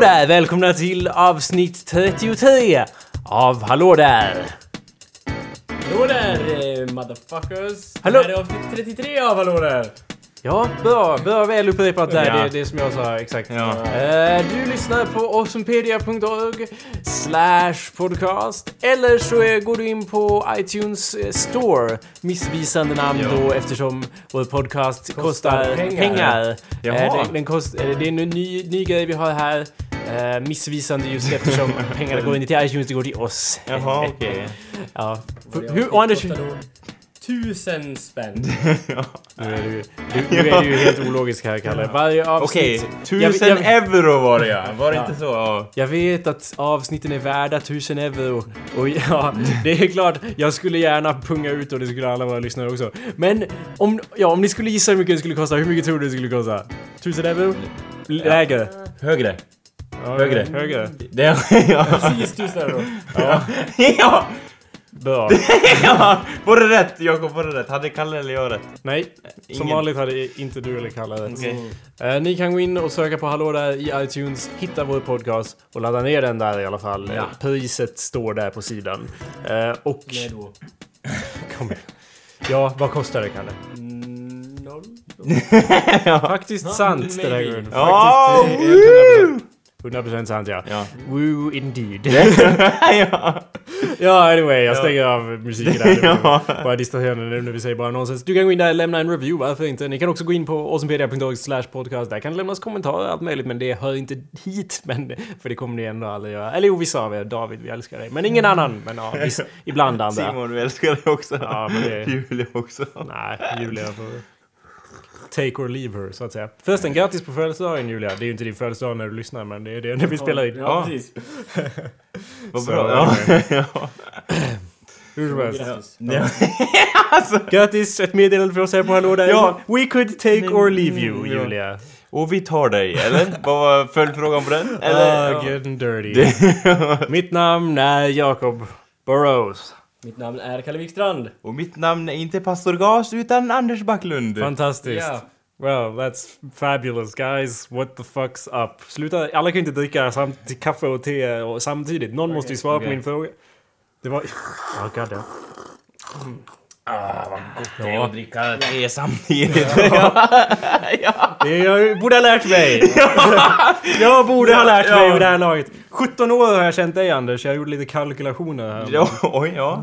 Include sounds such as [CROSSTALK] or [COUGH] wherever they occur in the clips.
Där! Välkomna till avsnitt 33 av Hallå där! Hallå där eh, motherfuckers! Hallå. Det här är avsnitt 33 av Hallå där! Ja, bra, bra väl upprepat där. Ja. Det, det som jag sa exakt. Ja. Eh, du lyssnar på awesomepedia.org slash podcast. Eller så är, går du in på iTunes eh, store. Missvisande namn Ja. då eftersom vår podcast kostar, Kostar pengar. pengar. Eh, den, den kost, eh, det är en ny, ny grej vi har här. Eh, missvisande just eftersom [LAUGHS] pengarna går inte till iTunes, det går till oss. Jaha, okej. [LAUGHS] ja. Och det Hur, och Anders, Tusen spänn! [LAUGHS] nu är du, du, nu [LAUGHS] är du ju helt ologisk här Kalle. Varje Okej, avsnitt... tusen Jag- jag- euro var det ja. Var det Ja. inte så? Ja. Jag vet att avsnitten är värda 1000 euro. Och ja, [LAUGHS] det är klart, jag skulle gärna punga ut och det skulle alla våra lyssnare också. Men om, ja, om ni skulle gissa hur mycket det skulle kosta, hur mycket tror du det skulle kosta? 1000 euro? Lägre? Högre. Ja, Högre. Högre? Det, ja. Precis tusen euro! Ja, ja. Bra. [LAUGHS] ja. Var det rätt? Jakob, var det rätt? Hade Kalle eller jag rätt? Nej, som Ingen. vanligt hade inte du eller Kalle rätt. Okej. Eh, ni kan gå in och söka på Hallå där i iTunes, hitta vår podcast och ladda ner den där i alla fall. Ja. Priset står där på sidan. Eh, och... Med då... [LAUGHS] Kom igen. Ja, vad kostar det Kalle? Mm, noll? [LAUGHS] Faktiskt Ja, sant det där maybe. Gurun. Ja, Faktiskt, 100%, 100% sant ja. Ja. Woo indeed. [LAUGHS] ja. ja, anyway, jag Ja. stänger av musiken där. [LAUGHS] Ja. bara distraherande nu när vi säger bara nonsens. Du kan gå in där och lämna en review, varför inte? Ni kan också gå in på awesomepedia.org slash podcast. Där kan det lämnas kommentarer och allt möjligt, men det hör inte hit. [LAUGHS] Men, för det kommer ni ändå aldrig göra. Eller jo, vissa av er. David, vi älskar dig. Men ingen annan. Men ja, viss, ibland andra. Simon, vi älskar dig också. Ja, men det- Julia också. Nej, Julia får take or leave her, så att säga. Förresten, grattis på födelsedagen Julia. Det är ju inte din födelsedag när du lyssnar, men det är det när vi spelar in. Ja, precis. [LAUGHS] Vad bra. [LAUGHS] Hur som helst. Grattis. Ja. [LAUGHS] Grattis! Ett meddelande för oss här på Hallå där. Ja. We could take or leave you. Julia. Och vi tar dig, eller? Vad var följdfrågan på den? Eller? Ah, getting dirty. Mitt namn är Jacob Burrows. Mitt namn är Kalle Wikstrand. Och mitt namn är inte Pastor Gas utan Anders Backlund. Fantastiskt. Ja. Well, that's fabulous guys. What the fuck's up? Sluta, alla kan inte dricka samt, kaffe och te och samtidigt. Någon måste ju svara på okej. min fråga. Det var... [LAUGHS] Oh, god damn. Det är att dricka te samtidigt. [LAUGHS] ja. Det jag borde ha lärt mig! [LAUGHS] jag borde ha lärt mig Ja. vid det här laget. 17 år har jag känt dig Anders, jag gjorde lite kalkylationer här. ja. Oj, ja.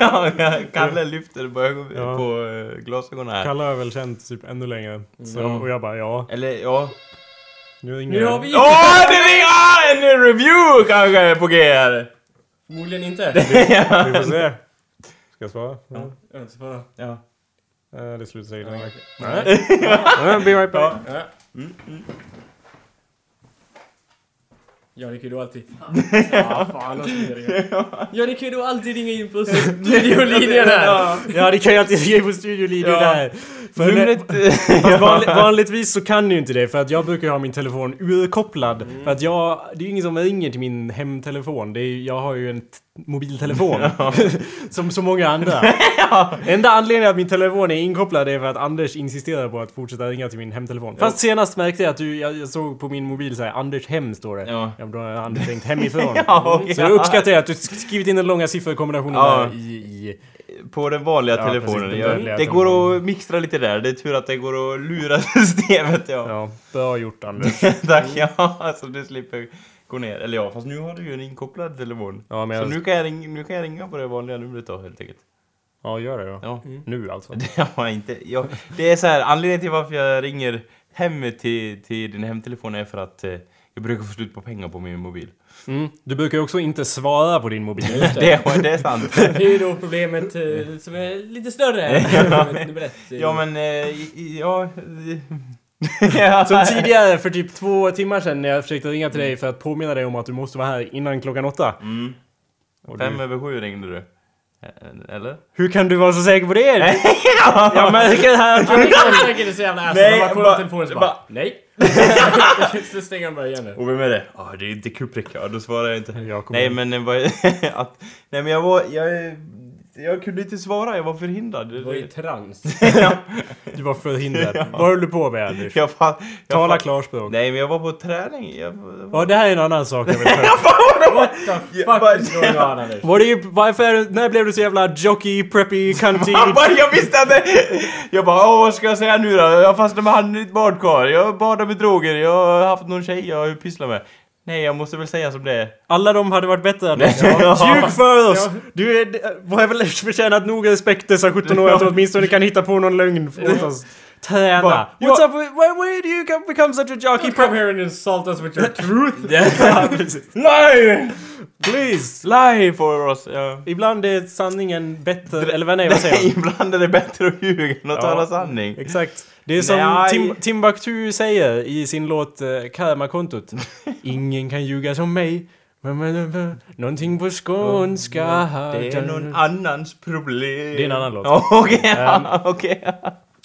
[LAUGHS] ja. Kalle lyfter på, Ja. på eh, glasögonen här. Kalle har väl känt typ ännu längre. Så, Ja. Och jag bara ja, Eller ja. nu ringer har vi... Åh, det är ah, en review kanske på G här. Förmodligen inte. Vi får se. Ska jag svara? Ja. Ja, så bara- Ja. Eh, det slutar Ja, länge. Nej. Uh, be right back. Ja. Mm, mm. Ja, ni kan ju då alltid... [LAUGHS] Ja, fan och så vidare. Ja, ni kan ju då [LAUGHS] alltid ringa in på studiolinjen här. Ja. Det kan jag alltid ge på studiolinjen Ja. där. För Numret... [LAUGHS] Fast vanlig, vanligtvis så kan ni ju inte det för att jag brukar ju ha min telefon urkopplad. För att jag, det är ju ingen som ringer till min hemtelefon. Det är, ju- jag har ju en mobiltelefon. [LAUGHS] som så många andra. [LAUGHS] Enda anledningen att min telefon är inkopplad är för att Anders insisterar på att fortsätta ringa till min hemtelefon. Fast senast märkte jag att du, jag, jag såg på min mobil så här, Anders hem står det. Ja. Ja, då har Anders ringt hemifrån. [LAUGHS] Ja, okej. Så jag uppskattar att du skrivit in den långa sifferkombinationen Ja. där i, i... På den vanliga Ja, telefonen. precis, den ja, vanliga det går att mixtra lite där. Det är tur att det går att lura systemet. Ja. Ja, bra gjort Anders. Tack. Ja, alltså du slipper gå ner. Eller ja, fast nu har du ju en inkopplad telefon. Ja, men Så jag... nu kan, jag ringa, nu kan jag ringa på det vanliga numret då helt enkelt. Ja, gör det då. Ja. Nu alltså. [LAUGHS] Jag inte. Jag, det är så här, anledningen till varför jag ringer hem till, till din hemtelefon är för att eh, jag brukar få slut på pengar på min mobil. Mm. Du brukar ju också inte svara på din mobil. [LAUGHS] Det, det är sant. [LAUGHS] Det är ju då problemet eh, som är lite större. Problemet nummer ett. Ja men, eh, ja... Som tidigare för typ två timmar sedan när jag försökte ringa till dig för att påminna dig om att du måste vara här innan klockan åtta. Mm. Och Fem du, över sju ringde du. Eh, Eller? hur kan du vara så säker på det? [LAUGHS] Jag märker här att du... är så jävla ass. Nej, Han bara kollar telefonen så bara- bara... Nej. [LAUGHS] Så stänger han bara igen det. Och vem är det? Ja, det är inte Kubrick. Ja, då svarar jag inte. Jag Nej men eh, [LAUGHS] att, nej men jag var... Jag, Jag kunde inte svara, jag var förhindrad. Du var i trans. [LAUGHS] Du var förhindrad. Vad höll du på med Anders? Jag fa- jag Tala fa- klarspråk. Nej, men jag var på träning. Jag, Ja, det här är en annan sak jag vill ta upp. [LAUGHS] What the fuck bara- is going on Anders? Var det, varför, när blev du så jävla jockey, preppy, bara, jag visste att det... Jag bara, åh vad ska jag säga nu då? Jag fastnade med handen i ett badkar. Jag badar med droger. Jag har haft någon tjej jag har pysslat med. Nej, jag måste väl säga som det är. Alla de hade varit bättre än oss. Ja. Ljug för oss! Du är, har väl förtjänat nog respekt dessa 17 år att du åtminstone kan hitta på någon lögn åt oss. Träna. Bara, What's up with, why, why do you come- become such a jockey? Come here and insult us with your [LAUGHS] truth. [LAUGHS] Ja, precis. Lie! Please! Lie for oss. Ja. Ibland är sanningen bättre, eller vad nej, vad säger jag? Ibland är det bättre att ljuga än att Ja. tala sanning. Exakt. Det är som. Tim, Timbuktu säger i sin låt uh, Karmakontot. [LAUGHS] Ingen kan ljuga som mig. Någonting på skånska. Det är någon annans problem. Det är en annan låt. Okej, Ehm. okej.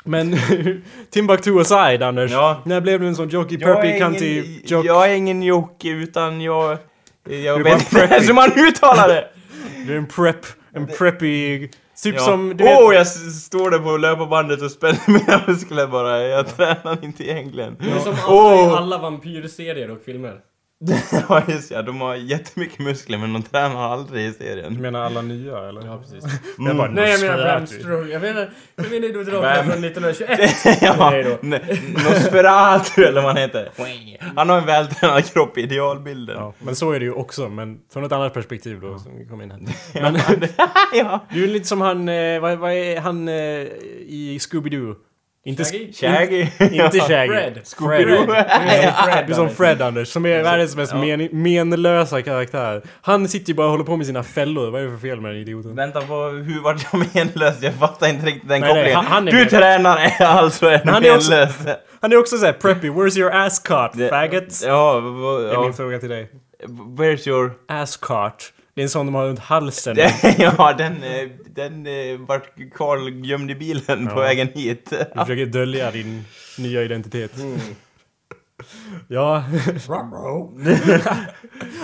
Men [LAUGHS] Timbuktu aside Anders. Ja. När blev du en sån jockey, Jag preppy, är cunty ingen, jock? jag är ingen jockey utan jag... Jag Du är vet inte hur man uttalar det! Du är en prep, en preppy... Typ Ja. som, du Åh, vet... jag står där på löparbandet och spänner mina muskler bara. Jag tränar inte egentligen. Det är som alla Åh. i alla vampyrserier och filmer. [LAUGHS] ja, just ja. De har jättemycket muskler men de tränar aldrig i Du serien. menar alla nya eller? Ja, precis. [LAUGHS] Jag bara, Nej, jag menar Bram. Strong. Jag menar, jag menar du drar från 1921. [LAUGHS] ja, Nosferatu eller vad han heter. Han har en vältränad kropp i idealbilden. Ja, men så är det ju också, men från ett annat perspektiv då som vi kom in här. Men ja. du är lite som han, eh, vad, vad är han eh, i Scooby-Doo? Inte, Shaggy? Shaggy. [LAUGHS] inte Shaggy. Fred. Fred. Som [LAUGHS] Fred, Du är som Anders. Fred Anders, som är världens mest Ja. men, menlösa karaktär. Han sitter ju bara och håller på med sina fällor. Vad är det för fel med den idioten? Vänta, vad, hur vart jag [LAUGHS] menlös? Jag fattar inte riktigt den Nej, nej, kopplingen. han- han är du med. tränar alltså är Men han är också- menlös. Han är också såhär preppy. Where's your ass cart, faggot? Ja, vad- Det är ja. min fråga till dig. Where's your... Ass cart. Det är en sån de har runt halsen. [LAUGHS] ja, den, eh, den eh, vart Karl gömd i bilen på Ja. vägen hit. Du försöker dölja din nya identitet. Mm. Ja. [LAUGHS]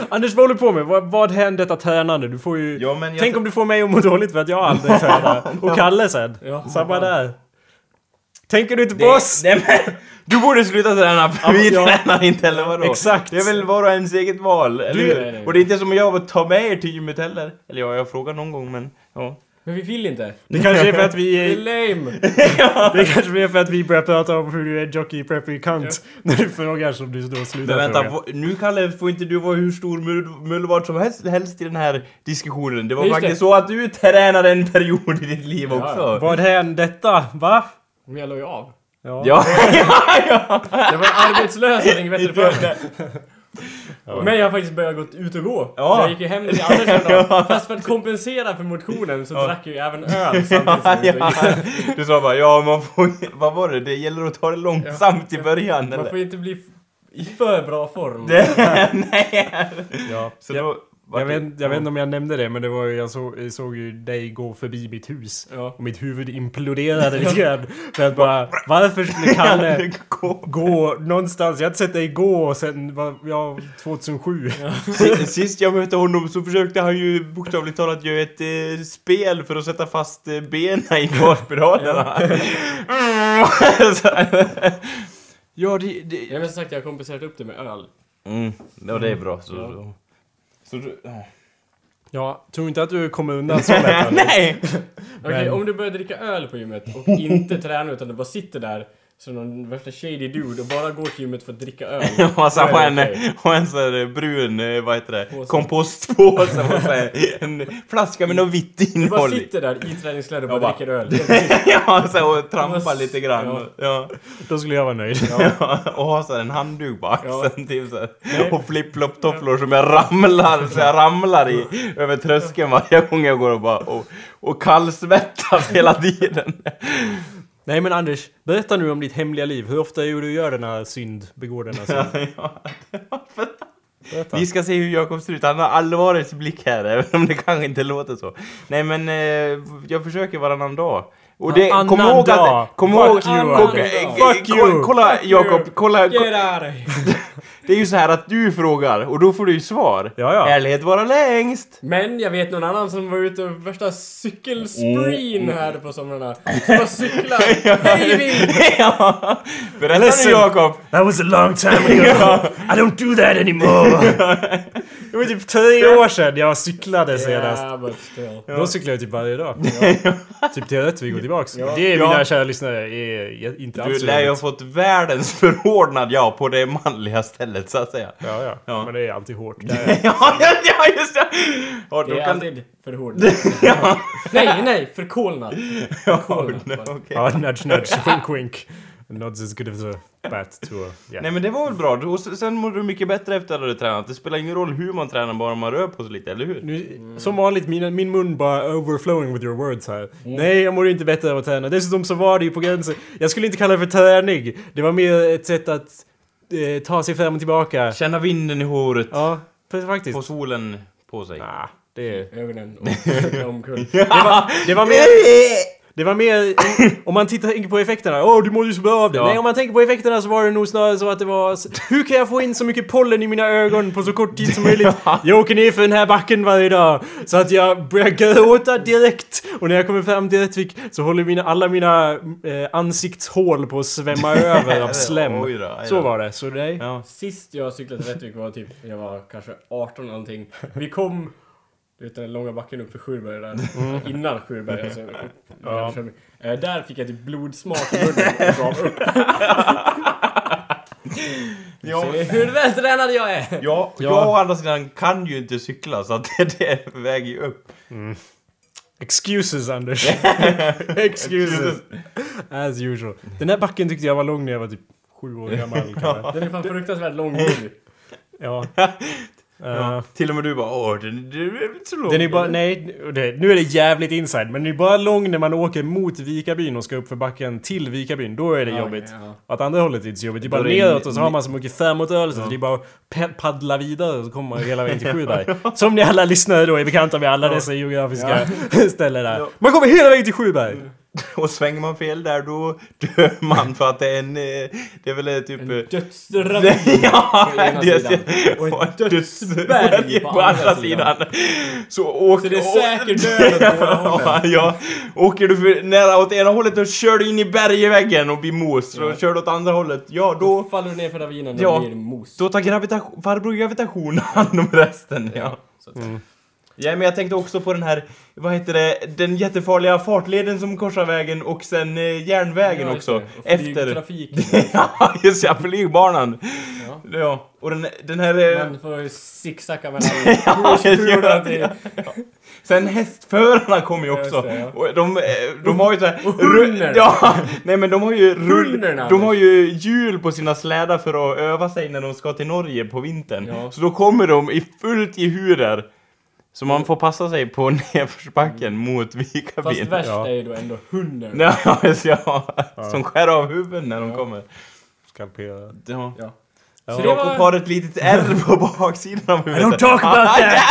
Anders, vad håller du på med? Vad, vad händer detta tränande? Du får ju... Ja, men jag Tänk om du får mig att må dåligt för att jag aldrig tränar. [LAUGHS] Och Kalle sen. Ja. Samma där. Tänker du inte på oss? Nej, men, du borde sluta träna, för Ja, vi ja. tränar inte eller vadå? Exakt. Det är väl var och ens eget val, eller Du- hur? Och det är inte som jag att ta med er till gymmet heller. Eller ja, jag frågar någon gång men... Ja. Men vi vill inte. Det kanske är för att vi Det är är... lame. [LAUGHS] Det kanske är för att vi börjar prata om hur du är jockey, preppy, cunt. När du frågar som du då slutar Men vänta, fråga. nu Kalle får inte du vara hur stor mull- mullvad som helst, helst i den här diskussionen. Det var Just faktiskt det. så att du tränade en period i ditt liv Ja, också. Vad hände detta? Va? Men jag la ju av. Ja. Ja, [LAUGHS] ja, Jag var arbetslös och inget bättre för mig. Men jag har faktiskt börjat gå ut och gå. Ja. Jag gick ju hem till Anders en dag. Fast för att kompensera för motionen så drack jag ju även öl samtidigt [LAUGHS] ja, ja. Du sa bara ja, man får Vad var det? Det gäller att ta det långsamt i början Man eller? får inte bli i för bra form. [LAUGHS] Nej! ja. Så då... jag, vet, jag vet inte om jag nämnde det, men det var ju, jag, såg, jag såg ju dig gå förbi mitt hus. Ja. Och mitt huvud imploderade lite grann. För att bara, varför skulle [LAUGHS] Kalle gå någonstans? Jag har inte sett dig gå sen, ja, 2007. Sist- [LAUGHS] Sist jag mötte honom så försökte han ju bokstavligt talat göra ett eh, spel för att sätta fast eh, benen i gasspiralerna. Så- [LAUGHS] ja, det... det... Jag har sagt att jag har kompenserat upp det med öl. Mm, ja, det är bra. Så, Ja. Så. du, ja. Ja, tror inte att du kommer undan [LAUGHS] så lätt. Nej! [LAUGHS] Okej, om du börjar dricka öl på gymmet och inte tränar utan du bara sitter där som någon värsta shady dude och bara går till gymmet för att dricka öl. [LAUGHS] Och så det en, har en sån här brun, eh, vad heter det, Påse. kompostpåse och så [LAUGHS] en flaska med något vitt Du bara innehåll sitter där i träningskläder och bara bara- dricker öl. [LAUGHS] ja, så och trampar lite grann. ja. Ja. Då skulle jag vara nöjd. Ja. och har så en handduk på axeln Ja. typ så. Och flip-flop-tofflor som jag ramlar, så jag ramlar i över tröskeln varje gång jag går och bara och, och kallsvettas hela tiden. Nej men Anders, berätta nu om ditt hemliga liv. Hur ofta är du gör denna synd, begår denna synd? [LAUGHS] Ja. Berätta. Vi ska se hur Jakob ser ut. Han har allvarets blick här, [LAUGHS] även om det kanske inte låter så. Nej men, eh, jag försöker varannan dag. Och det, Varannan kom ihåg dag. att... Kom Fuck ihåg... you, ko- Anders. eh, Fuck you. Kolla Fuck Jakob, you. kolla... Get out of here! [LAUGHS] det är ju så här att du frågar och då får du ju svar. Ja, ja. Ärlighet vara längst. Men jag vet någon annan som var ute och värsta cykelspreen här på somrarna. Som var cyklar. [LAUGHS] Hej vilt! [LAUGHS] ja. Berätta nu. Jakob. That was a long time ago. [LAUGHS] I don't do that anymore. Det var typ tre år sedan jag cyklade senast. Yeah, but still. Då cyklar jag typ varje dag. typ till Rättvik och tillbaks. Ja. Det, Ja. mina kära lyssnare, är inte Du alls lär ju ha fått världens [LAUGHS] förordnad ja på det manliga stället så att säga. Ja, ja, Ja. Men det är alltid hårt. [LAUGHS] Ja, ja, ja, just det! Ja, Det är kan... alltid för hård. [LAUGHS] Nej, nej, förkolnad. Förkolnad. Ja, nudge nudge, wink wink. Nod's as good as a bat to a... Yeah. Nej men det var väl bra, och sen mår du mycket bättre efter att du tränat. Det spelar ingen roll hur man tränar, bara man rör på sig lite, eller hur? Nu, Som vanligt, mina, min mun bara overflowing with your words här. Nej, jag mår inte bättre av att träna. Dessutom så var det ju på gränsen. Jag skulle inte kalla det för träning. Det var mer ett sätt att eh, ta sig fram och tillbaka. Känna vinden i håret, Ja, faktiskt. få solen på sig. Nah, det är... Ögonen och [LAUGHS] omkull. Det var, det var mer... [LAUGHS] Det var mer... [LAUGHS] Om man tittar på effekterna. Åh, du mår ju så bra av det. Ja. Nej, om man tänker på effekterna så var det nog snarare så att det var... Hur kan jag få in så mycket pollen i mina ögon på så kort tid som [LAUGHS] möjligt? Jag åker ner för den här backen varje dag. Så att jag börjar gråta direkt. Och när jag kommer fram till Rättvik så håller mina, alla mina eh, ansiktshål på att svämma [LAUGHS] över av slem. Oj då, oj då. Så var det. Så nej. Ja. Sist jag cyklade till Rättvik var typ, jag var kanske 18 någonting. Vi kom, du vet den långa backen upp för Skjurberg där. Innan Skjurberg alltså. [LAUGHS] Ja. Eh, Där fick jag typ blodsmak i munnen och gav upp. [LAUGHS] Ja. Hur vältränad jag är! Ja, Ja. jag å andra sidan kan ju inte cykla så att [LAUGHS] det, det väger ju upp. Excuses Anders. Excuses. As usual. Den här backen tyckte jag var lång när jag var typ sju år gammal. Den är fan fruktansvärt lång nu. Ja. Eh, Ja. Till och med du bara åh, den, den är inte så lång. Den är bara, nej, det, nu är det jävligt inside, men den är bara lång när man åker mot Vikabyn och ska upp för backen till Vikabyn. Då är det Ja, jobbigt. ja. Åt andra hållet är det inte så jobbigt. Det är bara neråt och så har man så mycket framåtrörelse så det är bara att paddla vidare och så kommer man hela vägen till Sjuberg. [LAUGHS] Som ni alla lyssnare då är bekanta med alla dessa geografiska [LAUGHS] ställen där. Ja. Man kommer hela vägen till Sjuberg! [LAUGHS] Och svänger man fel där då dör man för att det är en... eh, Det är väl eh, typ... En eh, dödsravin [LAUGHS] ja, på ena det- sidan. Och ett [LAUGHS] dödsberg på, på andra sidan. Så, åk, Så det är säker död åt båda hållen. ja, åker du för nära åt ena hållet då kör du in i bergväggen och blir mos. Ja. kör du åt andra hållet, ja Då då... faller du ner för ravinen och Ja. blir mos. Då tar gravitation, farbror gravitation hand om resten. Ja. Så att säga. Ja, men jag tänkte också på den här, vad heter det, den jättefarliga fartleden som korsar vägen och sen eh, järnvägen Ja, också. det. Och Efter... flygtrafik. [LAUGHS] ja, just ja, flygbanan. Ja. Ja, och den, den här... eh, Man får zigzacka mellan [LAUGHS] Ja, kurskulorna ja, till... Sen hästförarna kom ju också. just det, ja. Och de, eh, de har ju såhär... Och hundarna. Ja, nej men de har ju rull, De har ju hjul på sina slädar för att öva sig när de ska till Norge på vintern. Så då kommer de i fullt i hurer. Så man får passa sig på [LAUGHS] nedförsbacken mot Fast Vikabyn. värst Ja. är ju då ändå hunden. Ja, ja, som skär av huvuden när de Ja. kommer. Skalpera. Ja. Ja. Så Jakob var... har ett litet ärr på baksidan av huvudet. don't talk about that!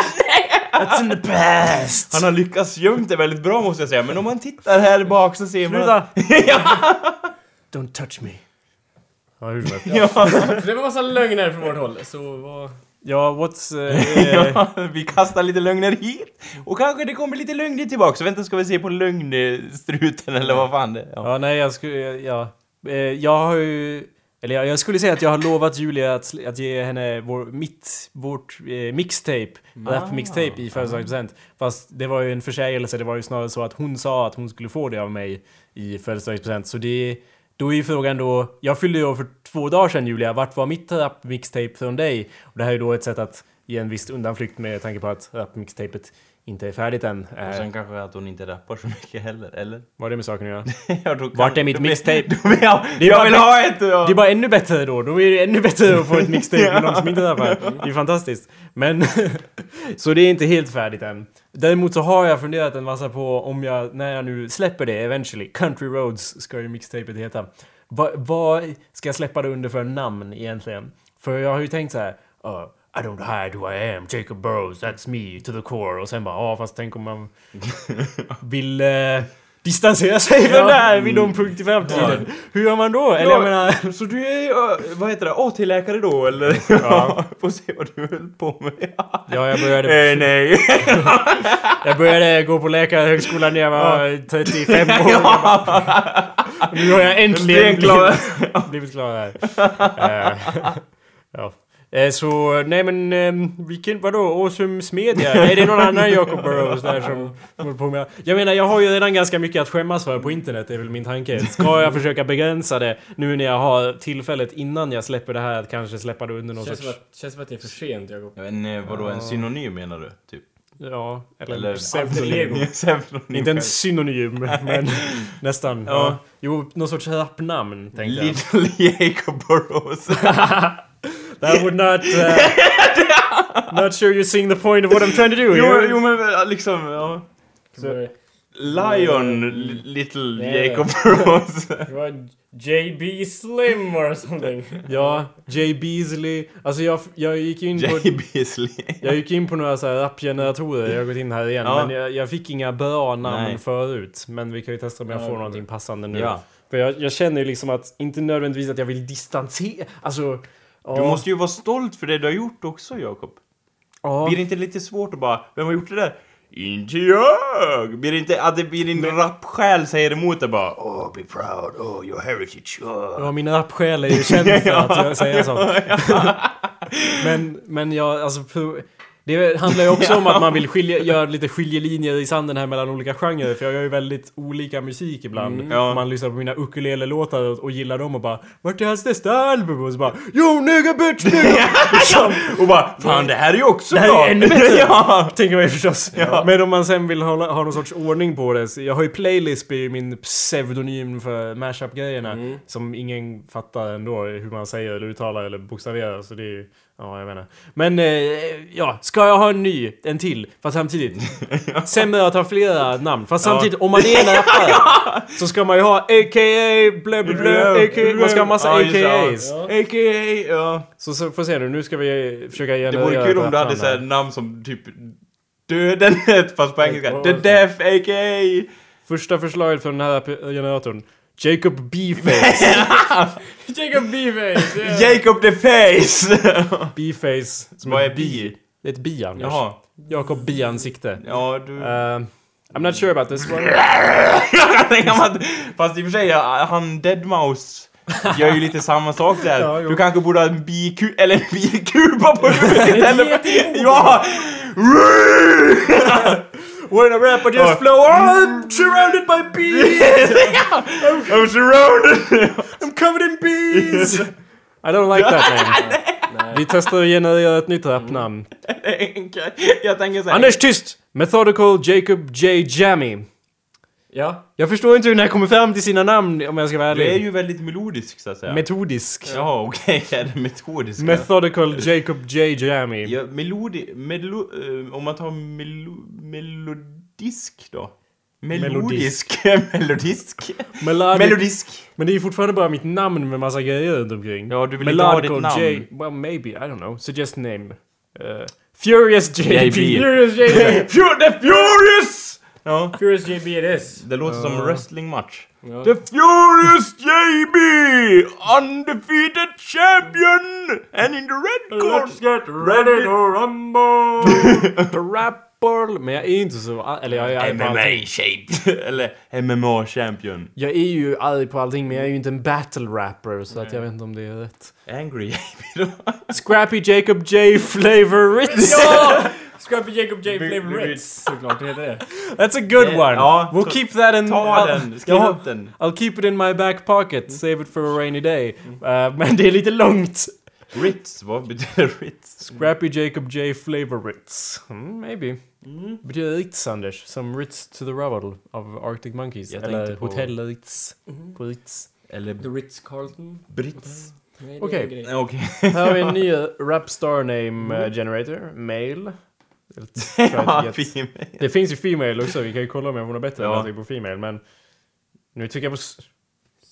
That's in the past! Han har lyckats gömt det väldigt bra måste jag säga, men om man tittar här bak så ser man... Sluta! [LAUGHS] Don't touch me. Ja, hur som helst. Ja. Så det var massa lögner från vårt håll. Så vad... Ja, what's... eh, [LAUGHS] eh, ja, vi kastar lite lögner hit och kanske det kommer lite lögner tillbaka. Så vänta ska vi se på lögnstruten eller vad fan det är. Ja. Ja, nej, jag skulle... Ja. Eh, Jag har ju... Eller jag, jag skulle säga att jag har lovat Julia att, att ge henne vår, mitt, vårt eh, mixtape, rap-mixtape i födelsedagspresent. Fast det var ju en försägelse, det var ju snarare så att hon sa att hon skulle få det av mig i födelsedagspresent. Så det... Då är ju frågan då... Jag fyllde ju år för två dagar sedan Julia, vart var mitt rap-mixtape från dig? Och det här är ju då ett sätt att ge en viss undanflykt med tanke på att rap-mixtapet inte är färdigt än. Och Eh, sen kanske att hon inte rappar så mycket heller, eller? vad har det med saken att göra? [LAUGHS] ja, då Vart är mitt mixtape? [LAUGHS] jag, jag vill ha ett! Ja. Det är bara ännu bättre då. Då är det ännu bättre att få ett [LAUGHS] mixtape med någon som inte rappar. Det är fantastiskt. Men... så det är inte helt färdigt än. Däremot så har jag funderat en massa på om jag, när jag nu släpper det eventually, Country Roads ska ju mixtapet heta. Va- Vad ska jag släppa det under för namn egentligen? För jag har ju tänkt så här. "Uh, I don't hide who I am, Jacob Burrows, that's me to the core. Och sen bara, ja fast tänk om man [LAUGHS] vill... eh, distansera sig från Ja. det här vid någon punkt i framtiden. Hur gör man då? Eller jag menar... Så du är, vad heter det, AT-läkare då eller? Ja. [LAUGHS] Får se vad du höll på med. Ja, jag började, Eh, nej. [LAUGHS] jag började gå på läkarhögskolan när jag var 35 år. Nu har jag äntligen blivit klar här. Eh, ja. Eh, Så, nej men, um, vilken, vadå, Åsums Media? Nej, det är någon annan Jacob Burrows där som håller på med... Jag menar, jag har ju redan ganska mycket att skämmas för på internet, är väl min tanke. Ska jag försöka begränsa det nu när jag har tillfället innan jag släpper det här att kanske släppa det under någon Känns sorts... som, att, känns som att det är för sent, Jakob. Men eh, vadå, en synonym menar du? Typ? Ja, eller, Eller- pseudonym. Pseudonym. Inte en synonym, men [LAUGHS] nästan. Ja. Ja. Jo, någon sorts rappnamn, tänkte jag. Little Jacob Burrows. [LAUGHS] That would not... Uh, [LAUGHS] not sure you seeing the point of what I'm trying to do jo, jo men eh, liksom, ja. Så, Lion L- Little Nej. Jacob [LAUGHS] var JB Slim or something. [LAUGHS] Ja, Jay Beasley. Alltså jag, jag gick in på... J. Beasley. Jag gick in på några så här rappgeneratorer, jag har gått in här igen. Ja. Men jag, jag fick inga bra namn Nej. förut. Men vi kan ju testa om jag Ja, får någonting passande nu. Ja. För jag, jag känner ju liksom att, inte nödvändigtvis att jag vill distansera... Alltså... Du måste ju vara stolt för det du har gjort också, Jakob. Ja. Blir det inte lite svårt att bara, vem har gjort det där? Inte jag! Blir det inte, att det blir din rappsjäl säger emot det bara Oh, be proud, oh, your heritage, oh. Ja, min rappsjäl är ju känd för att [LAUGHS] jag säger så. [LAUGHS] men, men jag, alltså... Det handlar ju också om att man vill [LAUGHS] skilja, göra lite skiljelinjer i sanden här mellan olika genrer. För jag gör ju väldigt olika musik ibland. Mm. Ja. Man lyssnar på mina ukulele-låtar och, och gillar dem och bara Vart är hans nästa album? Och så bara Jo, nigga bitch, nigga! liksom. Och bara, fan det här är ju också Det här bra! är ännu bättre! [LAUGHS] ja. [LAUGHS] Tänker man ju förstås. Ja. Men om man sen vill hålla, ha någon sorts ordning på det. Jag har ju Playlist i min pseudonym för mashup-grejerna. Mm. Som ingen fattar ändå hur man säger eller uttalar eller bokstaverar. Så det är Ja, jag menar. Men eh, ja, ska jag ha en ny? En till? Fast samtidigt. Sämre att ha flera namn. Fast Ja. samtidigt, om man är en [LAUGHS] rappare så ska man ju ha a.k.a. blä blä blä, a.k.a. Man ska ha massa Ja, det, ja. a.k.a.s. Ja. A.k.a. Ja. Så, så får se nu, nu ska vi försöka Det generera vore kul om du hade såhär här. namn som typ Döden [LAUGHS] fast på engelska. Ja. The Death A.k.a. Första förslaget från den här generatorn. Jacob B-Face. [LAUGHS] Jacob B-Face! [LAUGHS] yeah. Jacob the Face! [LAUGHS] B-Face. Som Vad är bi? Det är ett bi, Anders. Jaha. Jacob B-ansikte. Ja, du... Uh, I'm not sure about this one. Fast i och för sig, han Deadmouse gör ju lite samma sak där. Ja, du kanske borde ha en biku... Eller en bikupa på huvudet istället. Ja! When I rap I just oh. flow oh, I'm surrounded by bees! [LAUGHS] [LAUGHS] I'm surrounded! I'm covered in bees! [LAUGHS] I don't like that name. Vi testar att generera ett nytt rapnamn. Jag tänker såhär... Anders, tyst! Methodical Jacob J. Jammy. Ja. Jag förstår inte hur den här kommer fram till sina namn om jag ska vara Du är ärlig. ju väldigt melodisk så att säga. Metodisk. Jaha, okej. [LAUGHS] Är det metodisk? Methodical Jacob J. Jammy. Ja, melodi... Melo, eh, om man tar melo, melodisk då? [LAUGHS] Melodisk. Melodisk. Melodisk. Men det är ju fortfarande bara mitt namn med massa grejer runt omkring. Ja, du vill inte ha ditt Melodical namn. J... Well, maybe. I don't know. Suggest name. Uh, Furious JB. JB. Furious! [LAUGHS] Fur the Furious! Ja. Furious JB it is. Det låter som wrestlingmatch. Ja. The Furious JB! Undefeated champion! And in the red corner... get ready to rumble! [LAUGHS] The rapper. Men jag är inte så... Eller jag är arg på allting. shape. [LAUGHS] Eller MMA champion. Jag är ju arg på allting men jag är ju inte en battle rapper så att jag vet inte om det är rätt. Angry JB då? Scrappy Jacob J. Flavor [LAUGHS] Ritz. Ja! Scrappy Jacob J. Flavor Ritz. Ritz. Såklart, det heter det. That's a good one. Ja, we'll keep that in... Ta uh, [LAUGHS] I'll- den, skriv upp den. I'll keep it in my back pocket. Mm-hmm. Save it for a rainy day. Mm-hmm. Uh, men det är lite långt. Ritz, vad betyder [LAUGHS] Ritz? Scrappy Jacob J. Flavor Ritz. Mm, maybe. Mm-hmm. Betyder Ritz, Anders. Som Ritz to the Rubble av Arctic Monkeys. Jag Eller tänkte på- Hotell Ritz. På Ritz. Eller The Ritz-Carlton. Britz? Nej, det är Okej. en grej. [LAUGHS] Okej. Här har vi en ny Rapstar Name uh, Generator. Male. Ja. Det finns ju Female också. Vi kan ju kolla om jag får något bättre Ja. än på Female. Men nu tycker jag på...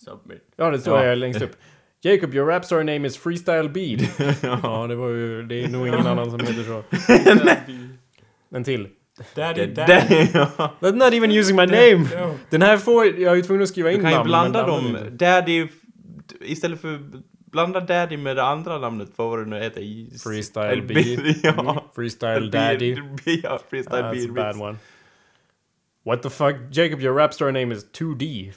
Submit. Ja, det står Ja. jag längst upp. Jacob, your Rapstar name is Freestyle Bead. [LAUGHS] ja, det var ju... Det är nog ingen annan som heter så. En till. Daddy, daddy. det, [LAUGHS] ja. That's not even using my name! Den här får... Jag är ju tvungen att skriva in Du kan ju namn, blanda dem. Daddy... Istället för... Blanda Daddy med det andra namnet, vad var det nu heter? I- [LAUGHS] Freestyle B. Ja. Freestyle Daddy. B, ja, freestyle That's a B. bad one. What the fuck? Jacob, your rap star name is 2D.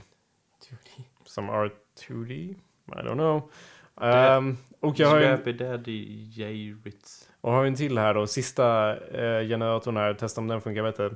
Some are 2D? I don't know. Um, och jag har en, Daddy J. Ritz. och har en till här då. Sista eh, generatorn här. Testa om den funkar bättre.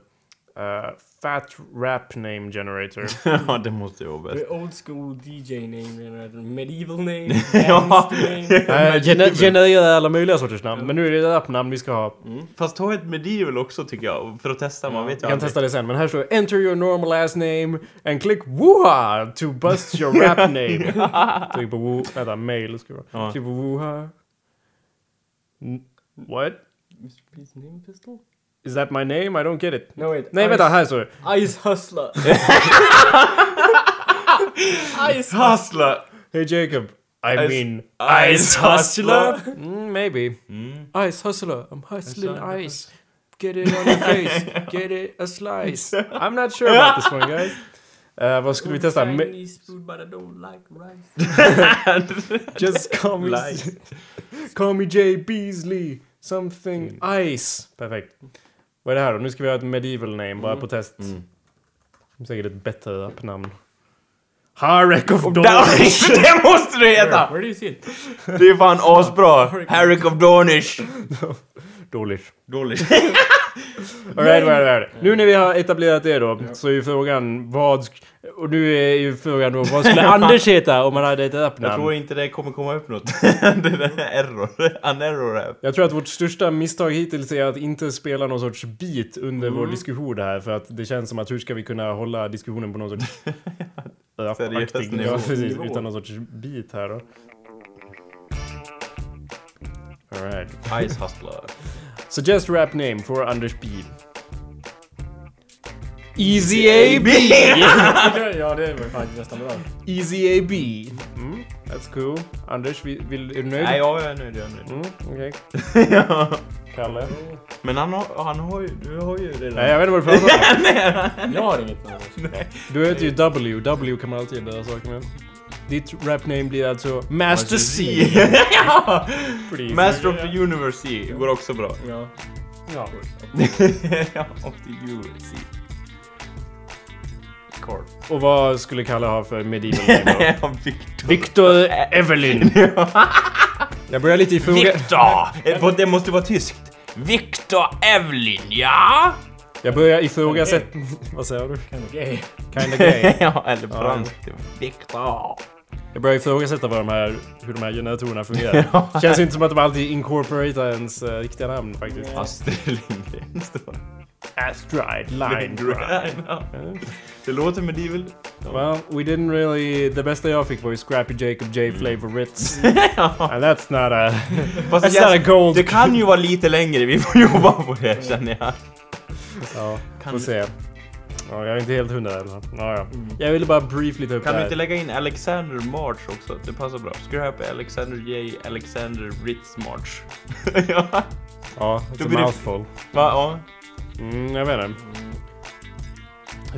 Eh, fat Rap Name Generator. [LAUGHS] ja, det måste ju vara bäst. The old school DJ name, eller medieval name, [LAUGHS] Ja. name. [LAUGHS] Eh, gener genererar alla möjliga sorters namn. Men nu är det ett rappnamn vi ska ha. Fast ta ett medieval också tycker jag, för att testa. Man vet ju Jag kan aldrig. testa det sen. Men här står Enter your normal ass name and click wooha to bust your rap name. Tryck på woo... Vänta, mail ska det vara. Klick på wooha. What? Mr. P's name pistol? Is that my name? I don't get it. No wait. Nej, Ice, vänta, här står det. Ice Hustler. [LAUGHS] Ice Hustler! Hey Jacob. I Ice- mean, Ice Hustler. Mm, maybe. Mm. Ice hustler. I'm hustling Hustler. ice. Get it on your face. Get it a slice. [LAUGHS] I'm not sure about this one guys. Uh, vad skulle vi testa? Me- Chinese food but I don't like rice. [LAUGHS] Just call me... Lies. call me Jay Beasley. Something ice. Perfekt. Vad är det här då? Nu ska vi ha ett medieval name bara på test. Mm. Säkert ett bättre rappnamn. Harek of. [LAUGHS] Dawnish! [LAUGHS] det måste du heta! where do you see it? Det är fan asbra! Harrick of Dawnish! [LAUGHS] Dåligt. Dåligt. Alright, alright, alright. Nu när vi har etablerat det då, så är ju frågan vad... Och nu är ju frågan då, vad skulle Anders heta om han hade ett Jag rappnamn? tror inte det kommer komma upp något. [LAUGHS] det är error. En error här. Jag tror att vårt största misstag hittills är att inte spela någon sorts beat under vår diskussion här. För att det känns som att hur ska vi kunna hålla diskussionen på någon sorts... [LAUGHS] Seriös rapaktig- nivå. Ja, precis. Nivå. Utan någon sorts beat här då. Alright. Ice Hustler. Suggest rap name for Anders B. Easy AB! [LAUGHS] [LAUGHS] ja, det var faktiskt nästan bra. Easy AB. Mm, that's cool. Anders, vill, vill, är du nöjd? Nej, jag är nöjd. Jag är nöjd. Mm, okej. [LAUGHS] ja. Kalle? Men han har, han har ju... Du har ju redan... Nej, jag vet inte vad du pratar om. Jag har inget namn. Du heter ju W. W kan man alltid göra saker med. Ditt rapname blir alltså Master C. [LAUGHS] ja! Please. Master of the Universe C går också bra. Ja. Ja. [LAUGHS] ja, of the UC. Card. Och vad skulle Kalle ha för medieval name då? [LAUGHS] ja, Victor. Victor Evelyn. Jag börjar lite ifråga... Victor! Eh, Det måste vara tyskt. Victor Evelyn, ja? Jag börjar ifrågasätta... vad säger du? Kind of gay. Kinda gay. ja, eller franskt. Victor. Jag börjar ifrågasätta vad de här, hur de här generatorerna fungerar. [LAUGHS] Känns inte som att de alltid incorporatar ens uh, riktiga namn faktiskt. Astrid Lindgren står Astride Line Drive. Det låter medieval. Well, we didn't really... Det bästa jag fick var ju Scrappy Jacob J Flavor Ritz. [LAUGHS] And that's not a... [LAUGHS] Fast That's not a gold... det kan ju vara lite längre, vi får jobba på det känner jag. Ja, Kan får se. Ja, jag är inte helt hundra än. Ja, ja. Jag ville bara briefly ta upp Kan det du inte lägga in Alexander March också? Det passar bra. Scrap Alexander J. Alexander Ritz March. [LAUGHS] ja. Ja, it's a mouthful. Va? Ja. Mm, jag vet inte.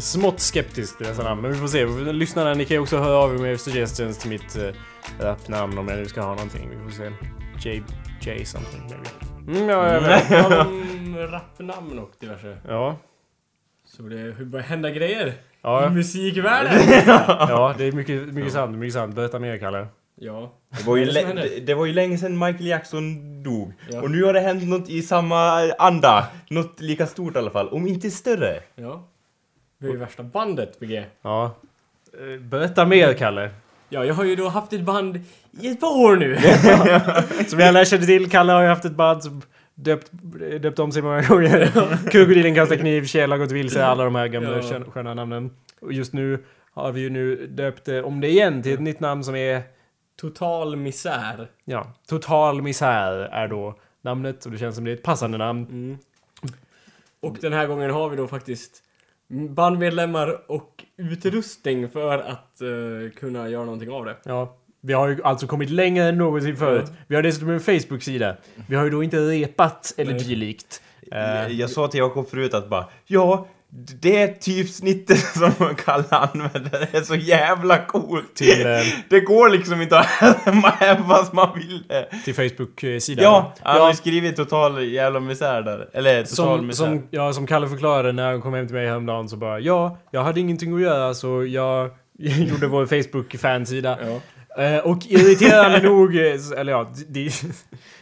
Smått skeptisk till dessa namn, men vi får se. Lyssnarna, ni kan ju också höra av er med suggestions till mitt uh, rappnamn om jag nu ska ha någonting. Vi får se. J... J something maybe. Mm, ja, jag vet. [LAUGHS] Rapnamn och diverse. Ja. Så det börjar hända grejer i Ja, musikvärlden. [LAUGHS] ja, det är mycket, mycket sant. Mycket sant. Berätta mer, Kalle. Ja. Det var, ju det det, var ju länge sedan Michael Jackson dog. Ja. Och nu har det hänt något i samma anda. Något lika stort i alla fall. Om inte större. Ja. Vi är ju värsta bandet, BG. Ja. Berätta mer, Kalle. Ja, jag har ju då haft ett band i ett par år nu. [LAUGHS] Som jag lär känner till, Kalle har ju haft ett band som döpt, döpt om sig många gånger. [LAUGHS] Krokodilen kastar kniv, Kjell har gått vilse, alla de här gamla Ja. skön- sköna namnen. Och just nu har vi ju nu döpt eh, om det igen till ett nytt namn som är, Total misär. ja, Total Misär är då namnet och det känns som det är ett passande namn. Mm. Och den här gången har vi då faktiskt bandmedlemmar och utrustning för att eh, kunna göra någonting av det. Ja. Vi har ju alltså kommit längre än någonsin förut. Vi har dessutom en Facebook-sida. Vi har ju då inte repat eller Nej. dylikt. Eh, Jag sa till Jakob förut att bara Ja, det är typ snittet [LAUGHS] som Kalle använder. Är så jävla coolt. Till, eh, [LAUGHS] Det går liksom inte att härma även fast man vill det. till Facebook-sidan. Ja, han har ju skrivit total jävla misär där. Eller total som, misär. som, ja, som Kalle förklarade när han kom hem till mig häromdagen så bara Ja, jag hade ingenting att göra så jag [LAUGHS] gjorde vår Facebook-fansida. Ja. Eh, och irriterande nog, eh, eller ja, det,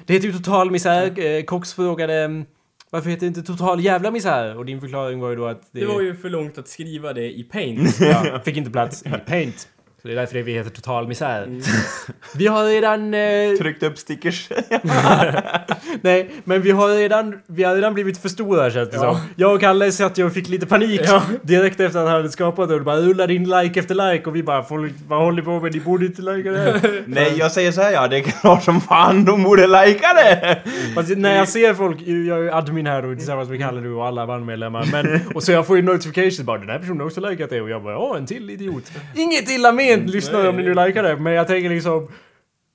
det heter ju total misär. Eh, Cox frågade mm, varför heter det inte total jävla misär? Och din förklaring var ju då att det, Det var ju för långt att skriva det i Paint. [LAUGHS] ja, fick inte plats i Paint. Det är därför vi heter total misär. Mm. [LAUGHS] Vi har redan... Eh, Tryckt upp stickers. [LAUGHS] nej, men vi har redan, vi har redan blivit för stora känns det Ja. som. Jag och Kalle satt ju och fick lite panik Ja. direkt efter att han hade skapat det och det bara rullade in like efter like och vi bara folk, vad håller på med? Ni borde inte likea det här. [LAUGHS] Nej, jag säger så här, ja, det är klart som fan de borde lajka det! Fast när jag ser folk, jag är ju admin här då tillsammans med Kalle nu och alla bandmedlemmar. Men, och så jag får ju notifications bara den här personen har också likat det och jag bara ja en till idiot. Inget illa ment lyssnare om ni nu likar det men jag tänker liksom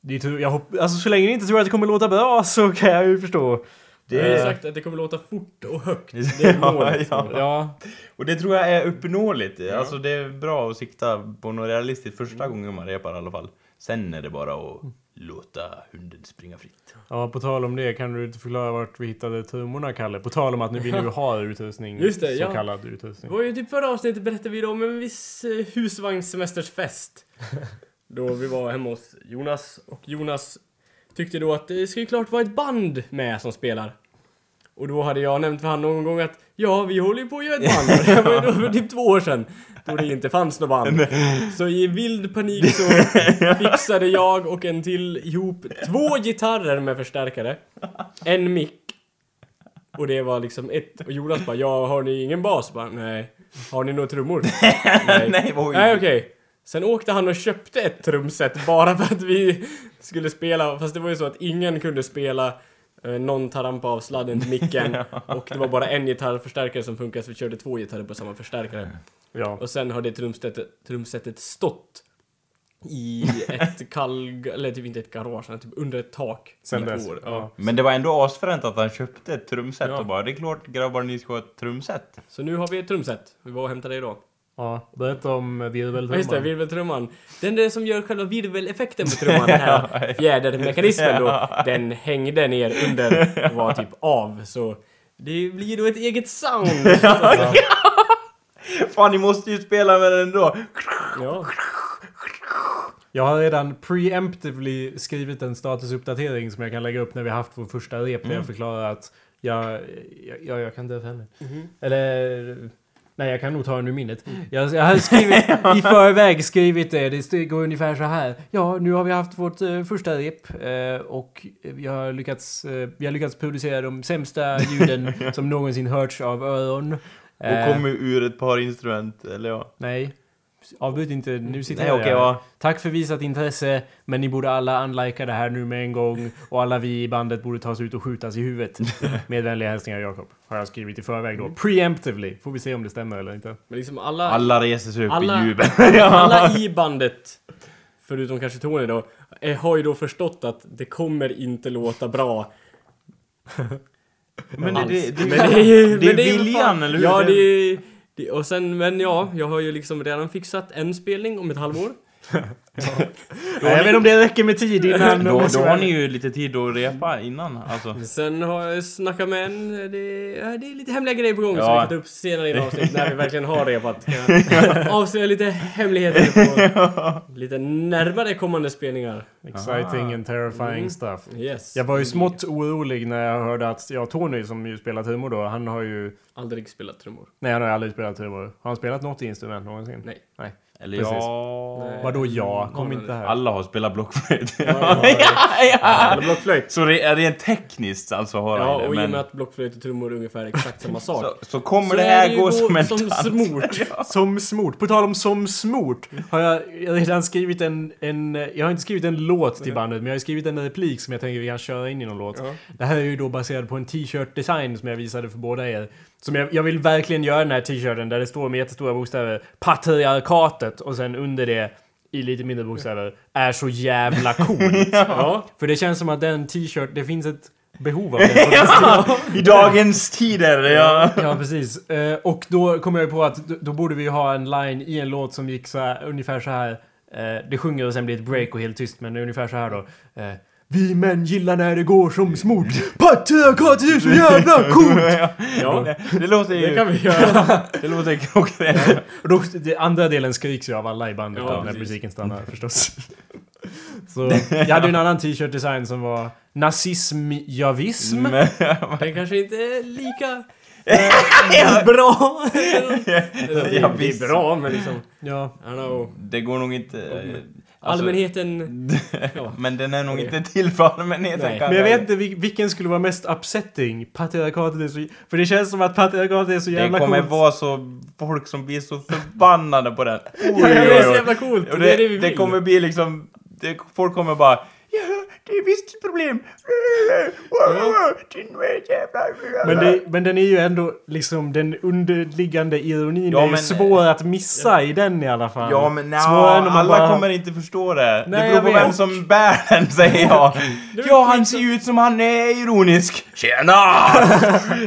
det är tur, jag hopp, alltså så länge ni inte tror att det kommer låta bra så kan jag ju förstå. Det har ju Eh, sagt att det kommer låta fort och högt. [LAUGHS] Det är målet. Ja, Ja, Och det tror jag är uppnåeligt. Alltså det är bra att sikta på något realistiskt första gången man repar i alla fall. Sen är det bara att låta hunden springa fritt. Ja, på tal om det kan du inte förklara vart vi hittade trummorna Kalle? På tal om att nu vi nu har utrustning, Just det, så ja. kallad Det utrustning. var ju typ förra avsnittet berättade vi då om en viss eh, husvagnssemestersfest. [LAUGHS] Då vi var hemma hos Jonas och Jonas tyckte då att det ju klart vara ett band med som spelar. Och då hade jag nämnt för han någon gång att ja, vi håller ju på att göra ett band. [LAUGHS] Det var ju då för typ två år sedan. Då det inte fanns något band. Så i vild panik så [LAUGHS] fixade jag och en till ihop två gitarrer med förstärkare. En mick. Och det var liksom ett. Och Jonas bara ja, har ni ingen bas? Bara, Nej. Har ni några trummor? [LAUGHS] Nej. Nej, okej. Sen åkte han och köpte ett trumset bara för att vi skulle spela. Fast det var ju så att ingen kunde spela. Eh, någon tar rampa av sladden till micken. [LAUGHS] Och det var bara en gitarrförstärkare som funkade så vi körde två gitarrer på samma förstärkare. Ja. Och sen har det trumsetet, trumsetet stått i ett [LAUGHS] kall... Eller typ inte ett garage, utan typ under ett tak. Sen i dess, år. ja. Men det var ändå asfränt att han köpte ett trumset Ja. och bara det är klart grabbar ni ska ha ett trumset. Så nu har vi ett trumset. Vi var och hämtade det idag. Ja. Berätta om virveltrumman. just det, virveltrumman. Den där som gör själva virveleffekten på trumman, den här [LAUGHS] fjädermekanismen då, den hängde ner under och var typ av. Så det blir då ett eget sound. [LAUGHS] Alltså, Fan ni måste ju spela med den då! ja. Jag har redan preemptively skrivit en statusuppdatering som jag kan lägga upp när vi haft vår första rep där jag förklarar att jag, jag, jag, jag kan döpa henne. Eller... Nej, jag kan nog ta den ur minnet. Jag, jag har skrivit, [LAUGHS] i förväg skrivit det. Det går ungefär så här. Ja, nu har vi haft vårt eh, första rep eh, och vi har, lyckats, eh, vi har lyckats producera de sämsta ljuden [LAUGHS] som någonsin hörts av öron. Och Eh, kommer ur ett par instrument, eller ja. Nej. Avbryt inte, nu sitter Nej jag okej, ja. Tack för visat intresse, men ni borde alla unlika det här nu med en gång och alla vi i bandet borde tas ut och skjutas i huvudet. [LAUGHS] Med vänliga hälsningar Jakob. Har jag skrivit i förväg då. Preemptively. Får vi se om det stämmer eller inte. Men liksom alla, Alla reser sig upp Alla- i jubel. [LAUGHS] alla i bandet, förutom kanske Tony då, eh, har ju då förstått att det kommer inte låta bra. Men det, det, det, Men det är ju... det är men ju för viljan, eller hur? Ja, Det- det är... Och sen, men ja, jag har ju liksom redan fixat en spelning om ett halvår. [LAUGHS] [LAUGHS] Jag vet inte om det räcker med tid innan... Då, då har ni ju lite tid att repa innan, alltså. Sen har jag snackat med en, det, det är lite hemliga grejer på gång som Ja. vi kan ta upp senare i avsnitt när vi verkligen har repat. [LAUGHS] Avslöja lite hemligheter på lite närmare kommande spelningar. Exciting and terrifying Mm. stuff. Yes. Jag var ju smått orolig när jag hörde att, ja Tony som ju spelar trummor då, han har ju... Aldrig spelat trummor. Nej han har ju aldrig spelat trummor. Har han spelat något instrument någonsin? Nej. Nej. Eller Precis. ja... Vadå ja? Kom Ja, inte här. Alla har spelat blockflöjt. Ja, [LAUGHS] Eller blockflöjt. Så re- rent tekniskt alltså har Ja, han och det, i och men... med att blockflöjt och trummor är ungefär exakt samma sak. [LAUGHS] Så, så kommer så det är här gå som en som dans. smort. [LAUGHS] Som smort. På tal om som smort. Har jag redan skrivit en, en... Jag har inte skrivit en låt till bandet, men jag har skrivit en replik som jag tänker vi kan köra in i någon låt. Ja. Det här är ju då baserat på en t-shirt design som jag visade för båda er. Som jag, jag vill verkligen göra den här t-shirten där det står med jättestora bokstäver Patriarkatet och sen under det i lite mindre bokstäver är så jävla coolt. [LAUGHS] Ja. För det känns som att den t-shirt, det finns ett behov av det. [LAUGHS] [LAUGHS] I dagens tider, ja. Ja, precis. Eh, och då kom jag på att då, borde vi ha en line i en låt som gick så här, ungefär så här. Eh, det sjunger och sen blir det ett break och helt tyst, men det är ungefär så här då. Vi män gillar när det går som smort. Patriarkatet är så [LAUGHS] jävla coolt! Ja, Det, det låter ju... det kan vi göra. [LAUGHS] Det låter klockrent. [LAUGHS] Och då, det, andra delen skriks ju av alla i bandet Ja, när musiken stannar förstås. Så jag hade en annan t-shirt design som var nazism, javism. Men, Den kanske inte är lika eh, bra. Ja, det visst. är bra, men liksom... Ja, I don't know. det går nog inte... alltså, Allmänheten... [LAUGHS] Ja. Men den är nog inte till för allmänheten Nej. kanske. Men jag vet inte vil- vilken skulle vara mest upsetting. Patriarkatet är så... För det känns som att patriarkatet är så jävla Det kommer coolt. vara så folk som blir så förbannade på den. Oj, [LAUGHS] Ja, det är så jävla coolt. Och Det är det det, vi det vill. kommer bli liksom... Det, folk kommer bara... Ja, det är visst ett problem. [LAUGHS] Men, det, men den är ju ändå liksom den underliggande ironin Ja, är ju men- svår att missa i den i alla fall. Ja men man alla bara- kommer inte förstå det. Nej, det beror på vet. vem som bär den [LAUGHS] säger jag. ja, han ser ju ut som han är ironisk. Tjena!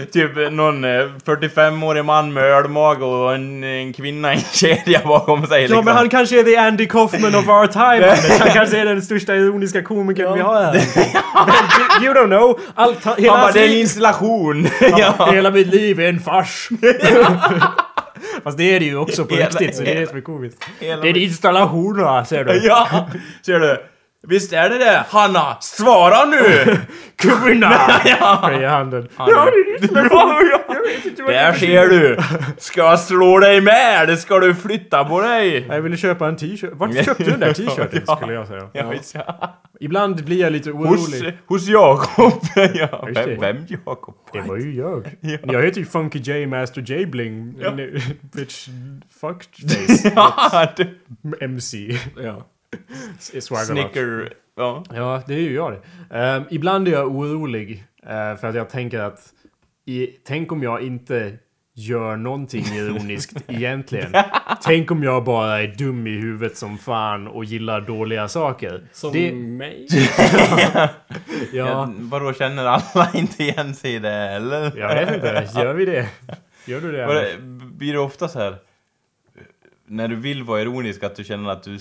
[LAUGHS] typ någon eh, 45-årig man med ölmage och en, en kvinna i en kedja bakom sig Ja liksom. men han kanske är the Andy Kaufman of our time. Han kanske är den största ironiska komikern vi har här. [LAUGHS] Men you don't know. Allt, hela, Han bara, det är en installation. [LAUGHS] ja. hela mitt liv är en fars. [LAUGHS] Fast det är det ju också på Hela- riktigt, så det är det som är komiskt. Hela Det är installationer, ser du. Ja, ser du? Visst är det det? Hanna, svara nu! [LAUGHS] Kvinna! [LAUGHS] Ja. Höjer handen. Ja, det är installation. Där ser du! Ska jag slå dig med? Det ska du flytta på dig! Jag ville köpa en t-shirt. Vart köpte du den där [LAUGHS] t-shirten Ja. skulle jag säga. Ja, ja. Ibland blir jag lite Hos, orolig. hos Jakob. ja, vem, vem Jakob? Det var ju jag. Ja. Jag heter ju Funky J Master J Bling. Ja. Bitch fuckface. Ja, du. MC. Ja. [LAUGHS] Snicker. Ja. Ja, det är ju jag det. Ehm, ibland är jag orolig. eh, för att jag tänker att... I, tänk om jag inte gör någonting ironiskt [LAUGHS] egentligen. Tänk om jag bara är dum i huvudet som fan och gillar dåliga saker. Som Det, mig. [LAUGHS] ja, Ja. Vadå, känner alla inte igen sig i det eller? jag vet inte. Gör vi det? Gör du det blir det ofta så här när du vill vara ironisk att du känner att du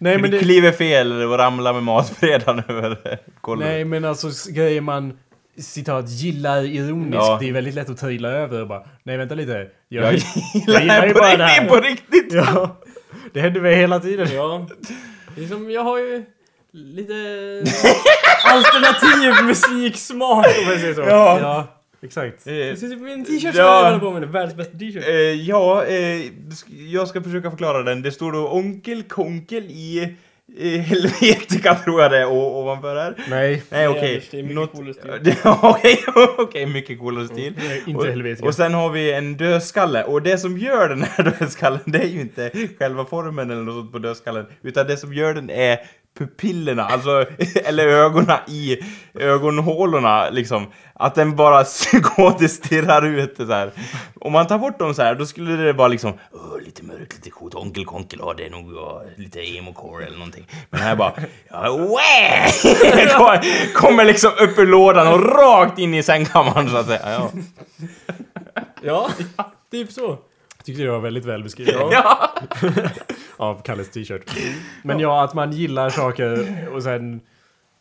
Nej, men det- kliver fel och ramlar med matbrädan över [LAUGHS] golvet? Nej men alltså grejer man citat gillar ironiskt. Ja. Det är väldigt lätt att trilla över och bara nej vänta lite. Jag, Jag [LAUGHS] jag gillar det på bara det här. riktigt, på riktigt! Ja, det händer mig hela tiden. Ja. [LAUGHS] Liksom, jag har ju lite alternativ musiksmak om jag säger så. Ja. Ja, exakt. Eh, min t-shirt som Ja. jag på med nu. Världens bästa t-shirt. eh, ja, eh, jag ska försöka förklara den. Det står då Onkel Konkel i eh, Helvetica tror jag det är ovanför här. Nej, Nej okej. Det är mycket coolare [LAUGHS] Okej, [LAUGHS] okej, mycket coolare stil. nej, inte Och, helvetet. och sen har vi en dödskalle. Och det som gör den här [LAUGHS] dödskallen, det är ju inte själva formen eller något sånt på dödskallen. Utan det som gör den är pupillerna, alltså, [LAUGHS] eller ögonen i ögonhålorna liksom. Att den bara [LAUGHS] psykotiskt stirrar ut det här. Om man tar bort dem så här, då skulle det vara liksom lite mörkt, lite coolt, onkel konkel, ja det är nog ja, lite emo-core eller någonting. Men här bara, [LAUGHS] ja, Kommer- Kommer liksom upp ur lådan och rakt in i sängkammaren så att säga. Ja. Ja, typ så. Jag tyckte det var väldigt väl beskrivet. Ja. [LAUGHS] Av Kalles t-shirt. Men ja, att man gillar saker och sen...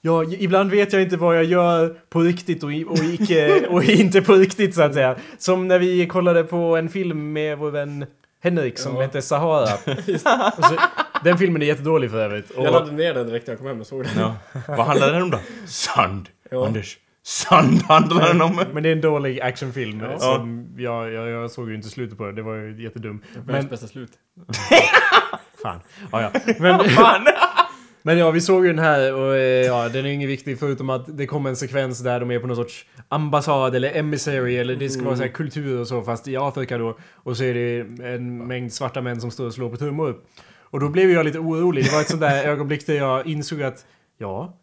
Ja, ibland vet jag inte vad jag gör på riktigt och, och, icke, och inte på riktigt så att säga. Som när vi kollade på en film med vår vän Henrik som Ja. hette Sahara. [LAUGHS] Så, den filmen är jättedålig för övrigt. Och, Jag laddade ner den direkt när jag kom hem och såg den. Ja. Vad handlar den om då? [LAUGHS] Sand. Ja. Anders. Sand handlar den om. men det är en dålig actionfilm. Ja. Som jag, jag, jag såg ju inte slutet på den. Det var ju jättedum. Världens bästa slut. [LAUGHS] fan. Ja, ja. Men, [LAUGHS] Fan. [LAUGHS] Men ja, vi såg ju den här och eh, ja, den är inget viktig förutom att det kommer en sekvens där de är på någon sorts ambassad eller emissary eller det ska vara så här kultur och så fast i Afrika då. Och så är det en mängd svarta män som står och slår på trummor. Och då blev jag lite orolig. Det var ett sånt där ögonblick där jag insåg att ja,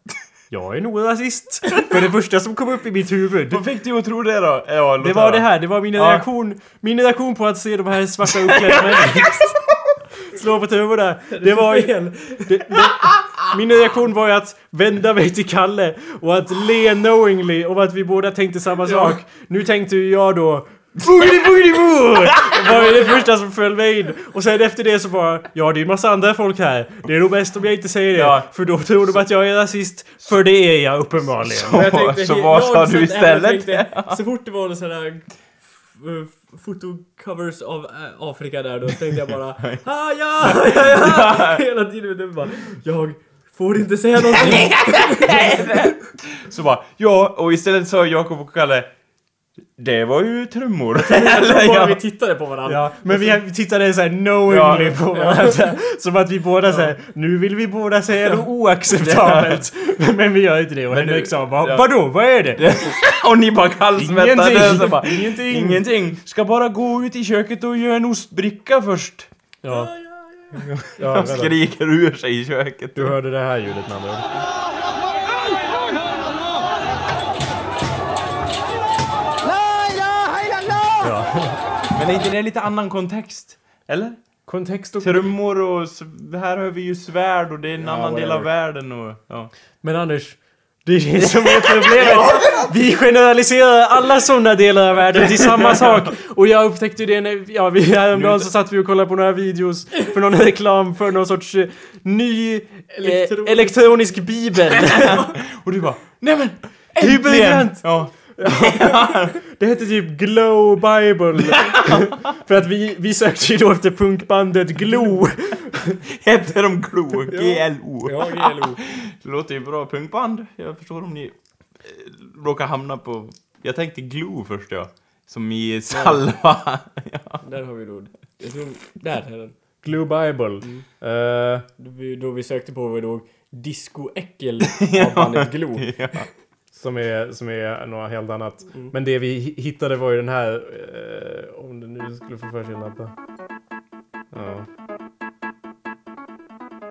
jag är nog rasist. För det första som kom upp i mitt huvud. Vad fick du att tro det då? Ja, Det var höra. det här, det var min Ja. reaktion, min reaktion på att se de här svarta uppklädda männen [LAUGHS] slå på trummorna. Det var ju... Det, det, min reaktion var ju att vända mig till Kalle och att le knowingly och att vi båda tänkte samma sak. Nu tänkte ju jag då Boogity boogity boo! Det var ju det första som föll mig in. Och sen efter det så bara, ja det är en massa andra folk här. Det är nog bäst om jag inte säger det. Ja. För då tror de att jag är rasist. För det är jag uppenbarligen. Så- Jag tänkte, så he- vad sa du istället? tänkte, så fort det var någon sån f- fotocovers av äh, Afrika där då tänkte jag bara [LAUGHS] ah, ja, ja, ja. Hela tiden det bara jag får inte säga någonting. [LAUGHS] [LAUGHS] Så bara, ja, och istället sa Jakob och Kalle Det var ju trummor. [LAUGHS] Eller, Bara ja. vi tittade på varandra. Ja, men vi, tittade såhär knowingly Ja. på varandra. [LAUGHS] Som att vi båda säger nu vill vi båda säga något oacceptabelt. [LAUGHS] Men vi gör inte det. Och Henrik sa bara, ja. vadå, vad är det? och ni bara kallsvettade. Ingenting. Bara, Ingenting. Ingenting. Ska bara gå ut i köket och göra en ostbricka först. Ja, ja, vänta. skriker ur sig i köket. Du hörde det här ljudet med andra Men är inte det lite annan kontext? Eller? Kontext och... Trummor och... Här har vi ju svärd och det är en Ja, annan del whatever. av världen och... Ja. Men Anders, det är det som är [LAUGHS] problemet. Vi generaliserar alla sådana delar av världen till samma [LAUGHS] sak. Och jag upptäckte det när, ja, vi, häromdagen så satt vi och kollade på några videos för någon reklam för någon sorts eh, ny eh, Elektronisk- elektronisk bibel. [LAUGHS] Och du bara, nej men! Äntligen!" Ja. [LAUGHS] Det hette typ Glow Bible. [LAUGHS] för att vi, vi sökte ju då efter punkbandet Glow. Heter de Glo? G-L-O. Ja, GLO. [LAUGHS] Det låter ju bra punkband. Jag förstår om ni eh, råkar hamna på... Jag tänkte Glue först ja. Som i salva. Där har vi då. Jag tror, där är den. Glow Bible. Eh, Då vi, då vi sökte på var då Disco-äckel av bandet Glo. ja. Som är, som är något helt annat. Mm. Men det vi hi- hittade var ju den här... Eh, om det nu skulle få för sig. Ja.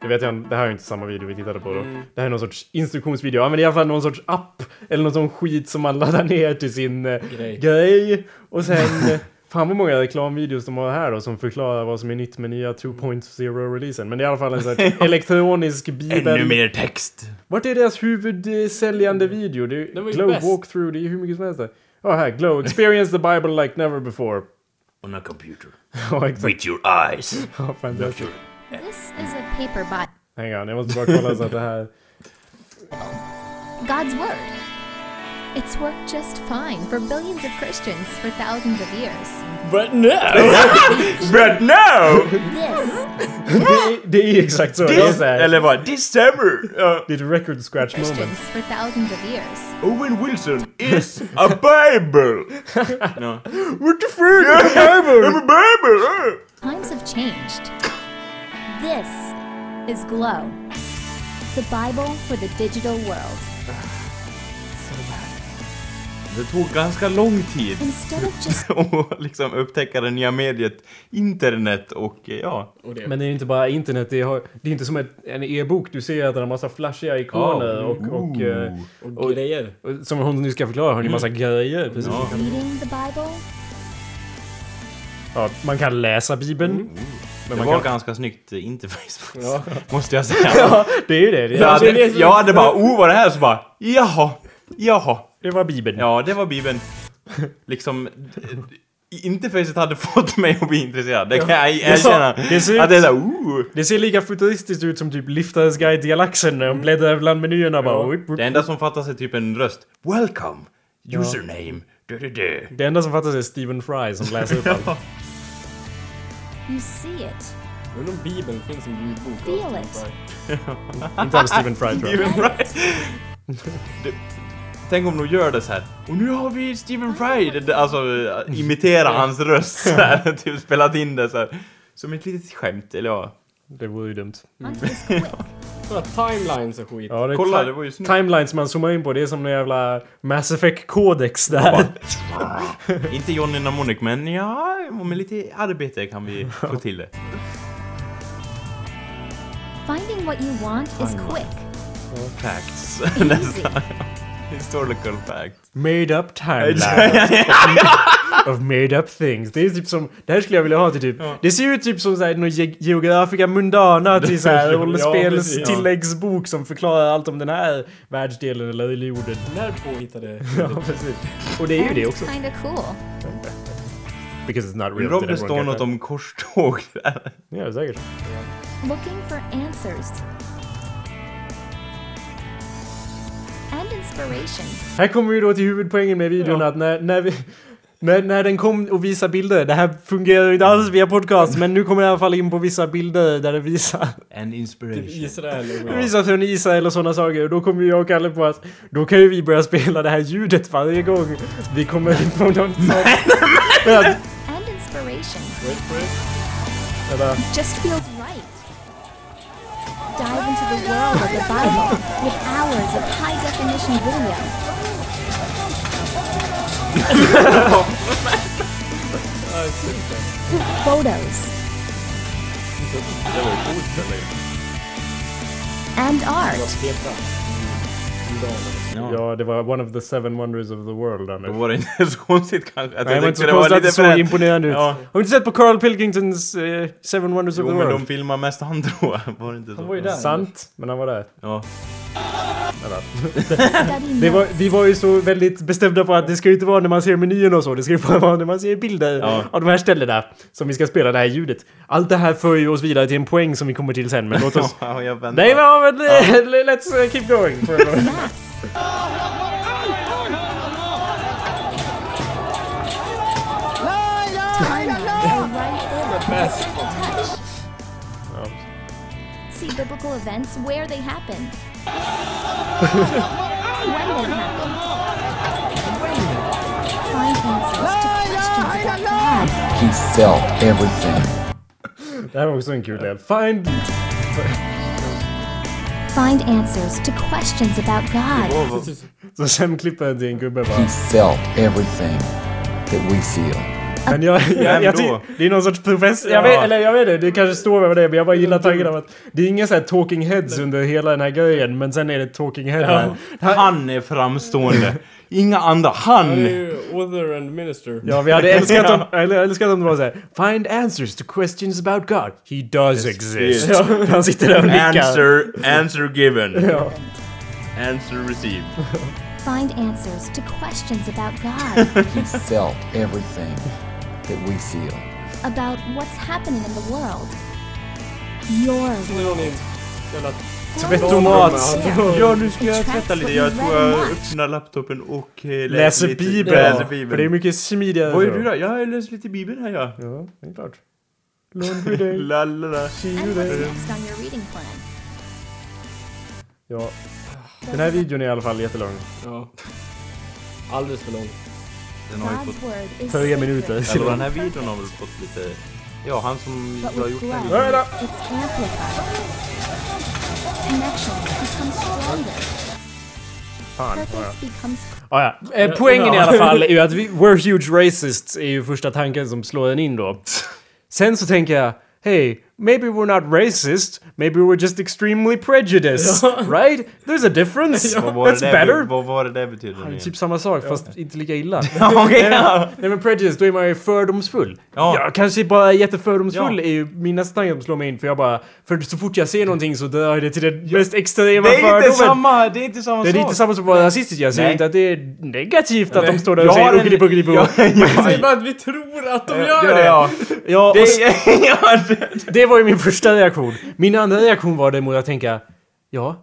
Det vet jag Det här är inte samma video vi tittade på då. Mm. Det här är någon sorts instruktionsvideo. Ja men det är i alla fall någon sorts app. Eller någon sån skit som man laddar ner till sin eh, Grej. grej. Och sen... [LAUGHS] Fan vad många reklamvideos de har här då som förklarar vad som är nytt med nya 2.0-releasen. Men det är i alla fall en sån här [LAUGHS] elektronisk bibel. Ännu mer text. Vart är deras huvudsäljande video? Det är Glow bäst. walkthrough, det är hur mycket som helst. Ja, här. Glow. Experience the Bible like never before. On a computer. [LAUGHS] Exakt. With your eyes. [LAUGHS] Ja, fantastiskt. This is a paper Bible. Hang on, jag måste bara kolla så att det här... God's Word. It's worked just fine for billions of Christians for thousands of years. But no! [LAUGHS] But no! This det, är, det är exakt så. Det är så här. Eller vad? This summer! Ja. Det är ett record scratch moment. Christians for thousands of years. Owen Wilson is a Bible! [LAUGHS] no. What the fuck? I'm a Bible! Times have changed. This is Glow. The Bible for the digital world. Det tog ganska lång tid att [LAUGHS] liksom upptäcka det nya mediet internet och eh, ja. Och det. Men det är inte bara internet, det, har, det är inte som ett, en e-bok. Du ser att den har massa flashiga ikoner och, och, eh, och grejer. och som hon nu ska förklara har ni massa grejer. Precis. Ja. Ja, man kan läsa Bibeln. Det Men man var kan, ganska snyggt eh, interface [LAUGHS] Ja. [LAUGHS] Måste jag säga. ja, det är ju det. Det, Jag är, hade, jag hade bara, oh vad är det här? Så bara, jaha, jaha. Det var Bibeln. Ja, det var Bibeln. Liksom, interfacet hade fått mig att bli intresserad. Det kan jag erkänna. det ser Att det är såhär, oh. Det ser lika futuristiskt ut som typ Liftarens guide till galaxen när de bläddrar bland menyerna bara. Whip. Det enda som fattas är typ en röst. Welcome, username, du, du, du. Det enda som fattas är Stephen Fry som läser upp [LAUGHS] allt. you see it. Undrar om Bibeln finns en ljudbok. Feel it. [LAUGHS] Inte av Stephen Fry tror jag. Stephen Fry. [LAUGHS] Tänk om de gör det så här. Och nu har vi Stephen Fry. Alltså äh, imitera hans röst så här. [LAUGHS] Typ spelat in det så här. Som ett litet skämt, eller ja. Det vore ju dumt. Sådana timelines och skit. Ja, det Kolla, det var ju snyggt. Timelines man zoomar in på, det är som en jävla Mass Effect Codex där. [LAUGHS] Inte Johnny Mnemonic, men ja, med lite arbete kan vi få till det. Finding what you want is quick, Facts. easy. [LAUGHS] Historical facts. Made up timeline. [LAUGHS] [LAUGHS] of made up things. Det är typ som, det här skulle jag vilja ha till typ, det ser ut typ som såhär någon ge- Geografia Mundana till såhär rollspels [LAUGHS] precis. tilläggsbok som förklarar allt om den här världsdelen eller jorden. När påhittade... Ja, precis. Och det är ju det också. Kinda cool. Because it's not real. Did det står något that? om korståg där. Ja, säkert. Looking for answers. And inspiration. Här kommer vi då till huvudpoängen med videon att när, när vi... När, när den kom och visade bilder, det här fungerar ju inte alls via podcast, men nu kommer jag i alla fall in på vissa bilder där det visar And Typ inspiration. Israel och... Det visar från Israel och sådana saker. Och då kommer jag och Kalle på att då kan ju vi börja spela det här ljudet varje gång vi kommer in på någon. Ja, And inspiration. vänta. Just feels. Dive into the world of the Bible with hours of high definition video. Photos. And art. Ja, det var one of the seven wonders of the world, Då Anders. var det inte [LAUGHS] så konstigt kanske. Att Nej, men inte så konstigt att det såg imponerande ut. Ja. Har du inte sett på Carl Pilkingtons eh, Seven Wonders Jo of the men World? de filmar mest han [LAUGHS] tror jag. Var det inte så? Han var ju där. Sant, men han var där. Ja. [LAUGHS] Det var, vi var ju så väldigt bestämda på att det ska ju inte vara när man ser menyn och så. Det ska ju bara vara när man ser bilder Ja. av de här ställena som vi ska spela det här ljudet. Allt det här för ju oss vidare till en poäng som vi kommer till sen. Men låt oss... [LAUGHS] Ja, jag väntar. Nej men, men [LAUGHS] let's uh, keep going. See biblical events where they happened. When they happened. Find answers to questions about God. He felt everything. Det här var också en kul del. Find... Find answers to questions about God. Åh, vad- Så sen klipper jag till en gubbe He bara. felt everything that we feel. [LAUGHS] Men jag, jag, jag, då? det är någon sorts professor. Jag Ja. vet, eller jag vet inte, det kanske står över det. Men jag bara gillar tanken av att det är inga så här talking heads under hela den här grejen. Men sen är det talking head här. Han är framstående. Inga andra. Han är Han! ju author and minister. Ja, vi hade [LAUGHS] älskat om, eller älskat om det var såhär Find answers to questions about God. He does exist. Ja. [LAUGHS] Han sitter där och nickar. Answer, answer given. Ja. Answer received. Find answers to questions about God. He felt everything that we feel. about what's happening in the world. Your world. Tvättomat. Ja, nu ska jag tvätta lite. Jag tror jag öppnar laptopen och eh, Läser lite. Bibeln. Läser För det är Bibeln. mycket smidigare Vad är så. du då? Ja, jag läser lite Bibeln här ja. Ja, det är klart. Laundry [LAUGHS] day. La, la, la. See you there. Ja. Den här videon är i alla fall jättelång. Ja. Alldeles för lång. Den har ju fått... Sacred, minuter. Eller den här videon har väl fått lite... Ja, han som but har gjort den här videon. Stronger. Fan. Ah, ja. Eh, poängen i alla fall [LAUGHS] är ju att vi, we're huge racists är ju första tanken som slår en in då. Sen så tänker jag, hey, maybe we're not racist, maybe we're just extremely prejudiced, right? There's a difference. Det That's better. Vad var det där betyder? nu? Typ samma sak fast inte lika illa. [LAUGHS] Ja. Nej men prejudice, då är man ju fördomsfull. Ja. Jag kanske bara är jättefördomsfull Ja. är ju min nästa tanke som slår mig in för jag bara... För så fort jag ser någonting så jag det till den mest extrema Det är fördomen. inte samma, det är inte samma Det är sak. inte samma som att vara rasistisk. Jag säger Nej. inte att det är negativt att de står där och säger. Ja, Jag säger [LAUGHS] bara att vi tror att de gör ja, det! ja. Ja, Det, [LAUGHS] ja, det, det var ju min första reaktion. Min andra reaktion var däremot att tänka, ja,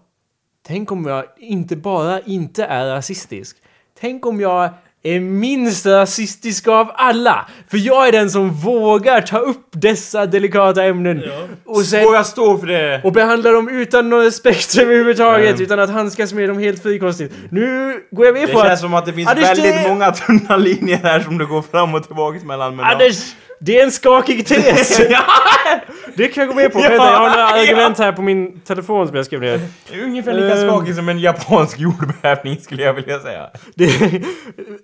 tänk om jag inte bara inte är rasistisk. Tänk om jag är minst rasistisk av alla. För jag är den som vågar ta upp dessa delikata ämnen. Och sen... Våga stå för det. Och behandla dem utan någon respekt [LAUGHS] överhuvudtaget, Mm. utan att handskas med dem helt frikostigt. Nu går jag med Det på känns att... som att det finns Anders, väldigt det- många tunna [LAUGHS] linjer här som det går fram och tillbaka mellan. Men Anders! Det är en skakig tes! [LAUGHS] Det kan jag gå med på. [LAUGHS] Vänta, jag har några argument här på min telefon som jag skrev ner. ungefär lika Ehm. skakig som en japansk jordbävning skulle jag vilja säga. Det,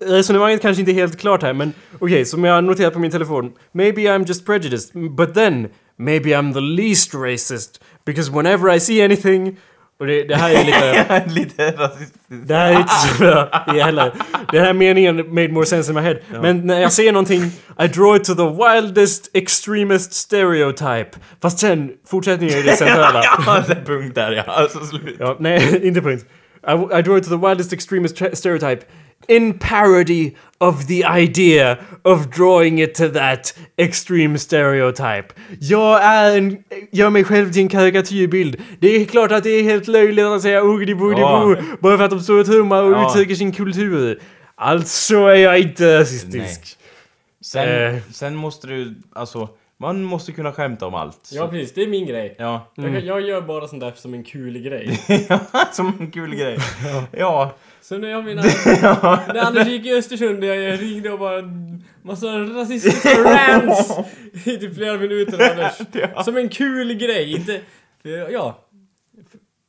[LAUGHS] resonemanget kanske inte är helt klart här, men okej, som jag har noterat på min telefon. Maybe I'm just prejudiced, but then maybe I'm the least racist. Because whenever I see anything Och det, det här är lite... [LAUGHS] Lite rasistiskt. Det här är inte så bra det heller. Den här meningen made more sense in my head. Men när jag ser någonting, I draw it to the wildest extremist stereotype. Fast sen, fortsättningen är det centrala. [LAUGHS] Ja, det är punkt där ja. Alltså slut. Ja, nej, [LAUGHS] inte punkt. I, I draw it to the wildest extremist stereotype. In parody of the idea of drawing it to that extreme stereotype. Jag är en, gör mig själv till en karikatyrbild. Det är klart att det är helt löjligt att säga oogdy boogdy Ja. bara för att de står och tummar och Ja. uttrycker sin kultur. Alltså är jag inte rasistisk. Sen, Eh. sen måste du, alltså, man måste kunna skämta om allt. Ja precis, det är min grej. Ja. Jag, kan- jag gör bara sånt där som en kul grej. [LAUGHS] Som en kul grej. [LAUGHS] Ja. Så när jag menar, när Anders gick i Östersund och jag ringde och bara massa rasistiska rants i typ flera minuter Anders. [LAUGHS] Som en kul grej, inte... För, ja.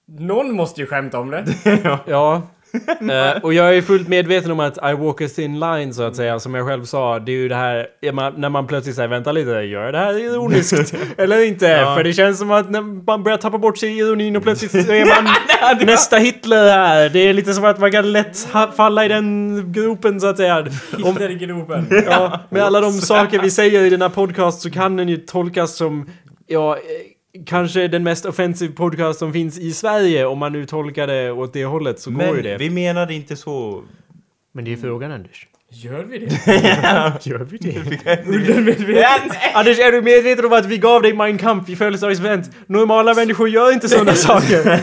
Någon måste ju skämta om det. [LAUGHS] Ja. [LAUGHS] Eh, och jag är fullt medveten om att I walk a thin line så att säga, som jag själv sa. Det är ju det här man, när man plötsligt säger vänta lite, gör det här ironiskt? [LAUGHS] eller inte? Ja. För det känns som att när man börjar tappa bort sig i ironin och plötsligt så [LAUGHS] är man nästa Hitler här. Det är lite som att man kan lätt falla i den gropen så att säga. Om, Hitler i gropen. ja, med alla de saker vi säger i den här podcast så kan den ju tolkas som, ja, kanske den mest offensive podcast som finns i Sverige. Om man nu tolkar det åt det hållet så går ju Men det. vi menade inte så... Men det är frågan Anders. Gör vi det? [LAUGHS] [LAUGHS] Gör vi det? [LAUGHS] Undermedvetet. Anders, är du medveten om att vi gav dig Mein Kampf i födelsedagspresent? Normala människor gör inte sådana saker.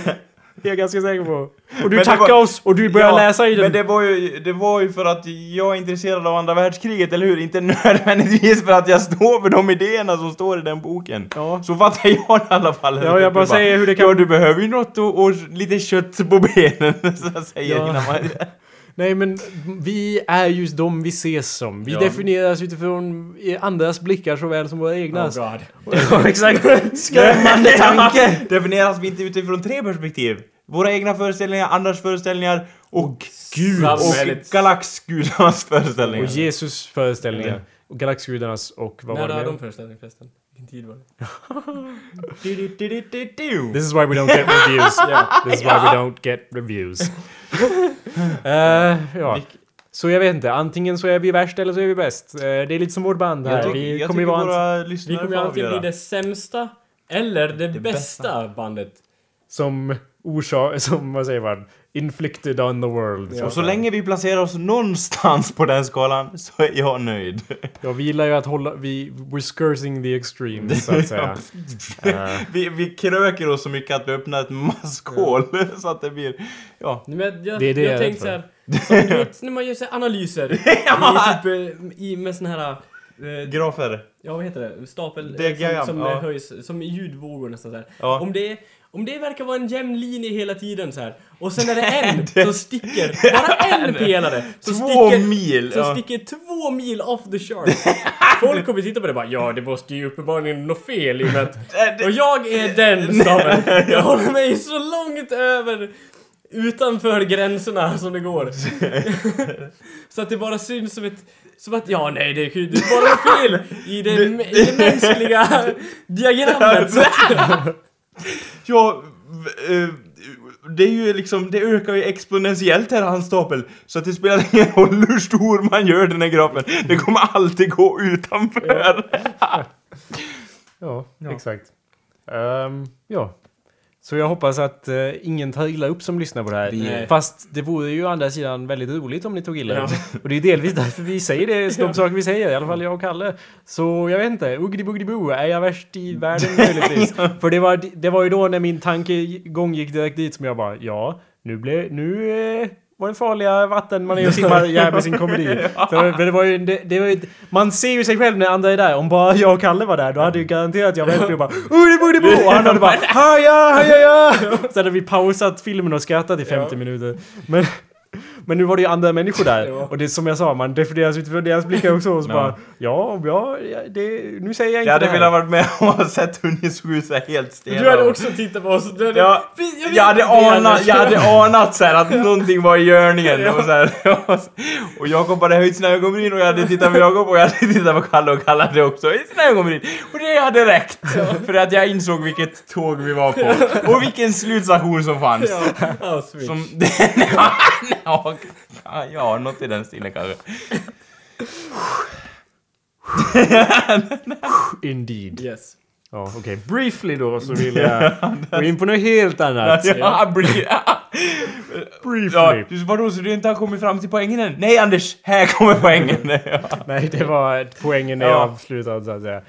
Det är jag ganska säker på. Och du tackar var- oss och du börjar Ja, läsa i den. Men det var, ju, det var ju för att jag är intresserad av andra världskriget, eller hur? Inte [LAUGHS] nödvändigtvis för att jag står för de idéerna som står i den boken. Ja. Så fattar jag det i alla fall. Ja, jag bara Du säger hur det kan- Ja, du behöver ju något och, och lite kött på benen, [LAUGHS] så att säga. Ja. Innan man... [LAUGHS] Nej men vi är just de vi ses som. Vi Ja. definieras utifrån andras blickar såväl som våra Oh egna. god. Ja, exakt. Skrämmande tanke! Definieras vi inte utifrån tre perspektiv? Våra egna föreställningar, andras föreställningar och Gud och galaxgudarnas föreställningar. Och Jesus föreställningar. Och galaxgudarnas och vad var När det har de föreställningen förresten? Vilken tid var det? [LAUGHS] This is why we don't get reviews. [LAUGHS] This is why we don't get reviews. [LAUGHS] Eh, ja. Så jag vet inte, antingen så är vi värst eller så är vi bäst. Eh, det är lite som vårt band här. Jag, tycker, vi jag kommer våra Vi lyssnare kommer ju antingen bli det sämsta eller det, Det bästa bandet. som orsak, [LAUGHS] som vad säger man, inflicted on the world. Och så länge vi placerar oss någonstans på den skalan så är jag nöjd. [LAUGHS] Jag vilar ju att hålla, vi, we're skirting the extremes så att säga. [LAUGHS] Eh, Vi, vi kröker oss så mycket att vi öppnar ett maskhål så att det blir... Ja. Men jag, Det är det jag jag är tänkte såhär, vet när man gör så här analyser i, typ, eh, i, med såna här, Grafer. ja vad heter det, stapel eh, Diagram, som, som ja. eh, höjs, som ljudvågor nästan såhär. Ja. Om det om det verkar vara en jämn linje hela tiden så här och sen är det [LAUGHS] en som sticker, bara en [LAUGHS] pelare som Två sticker, mil, som ja. sticker två mil off the chart. [LAUGHS] Folk kommer titta på det och bara ja det måste ju uppenbarligen något fel i och med att och jag är den snabben. Jag håller mig så långt över utanför gränserna [LAUGHS] som det går. [LAUGHS] så att det bara syns som ett som att ja nej det är det är bara fel i det, i det mänskliga [LAUGHS] diagrammet. Ja, eh, det är ju liksom, det ökar ju exponentiellt här hans stapel. Så att det spelar ingen roll hur stor man gör den här grafen. Det kommer alltid gå utanför. ja, exakt. Ehm, ja. Så jag hoppas att eh, ingen tar illa upp som lyssnar på det här. Nej. Fast det vore ju å andra sidan väldigt roligt om ni tog illa Ja. upp. Och det är delvis därför vi säger det, de saker vi säger, i alla fall jag och Kalle. Så jag vet inte, uggdi buggdi bo, är jag värst i världen möjligtvis? [LAUGHS] För det var, det var ju då när min tankegång gick direkt dit som jag bara, ja, nu blev, nu eh, var det farliga vatten man är och simmar [LAUGHS] ja, med sin komedi. För, det var ju, det, det var ju, man ser ju sig själv när andra är där. Om bara jag och Kalle var där, då hade ju garanterat jag vänt mig och bara Udi budi bo! Och han hade bara Haja, haja, [LAUGHS] ja! Så hade vi pausat filmen och skrattat i 50 minuter. Men, Men nu var det ju andra människor där. [LAUGHS] Ja. Och det är som jag sa, man definieras utifrån deras blickar också. Och så Ja. bara, ja, ja, ja, det, nu säger jag inte Jag hade det här. velat varit med och [LAUGHS] sett hur ni såg ut så här helt stela. Du hade också tittat på oss. Du hade, Ja, vet jag hade anat, jag hade anat så här att [LAUGHS] någonting var i görningen och så här, Och Jakob hade höjt sina ögonbryn och jag hade tittat på Jakob och jag hade tittat på Kalle och Kalle hade också höjt sina ögonbryn. Och det hade räckt! För att jag insåg vilket tåg vi var på. Och vilken slutstation som fanns. Ja, Auschwitz. Som... ja, ja, ja, något i den stilen kanske. Indeed. Yes. Ja, okej. Briefly då så vill jag gå in på något helt annat. Ja, bli- [LAUGHS] Briefly. ja, du, vadå, så du inte har kommit fram till poängen än? Nej Anders, här kommer poängen! [LAUGHS] Ja. Nej, det var poängen när Ja. jag avslutade så att säga.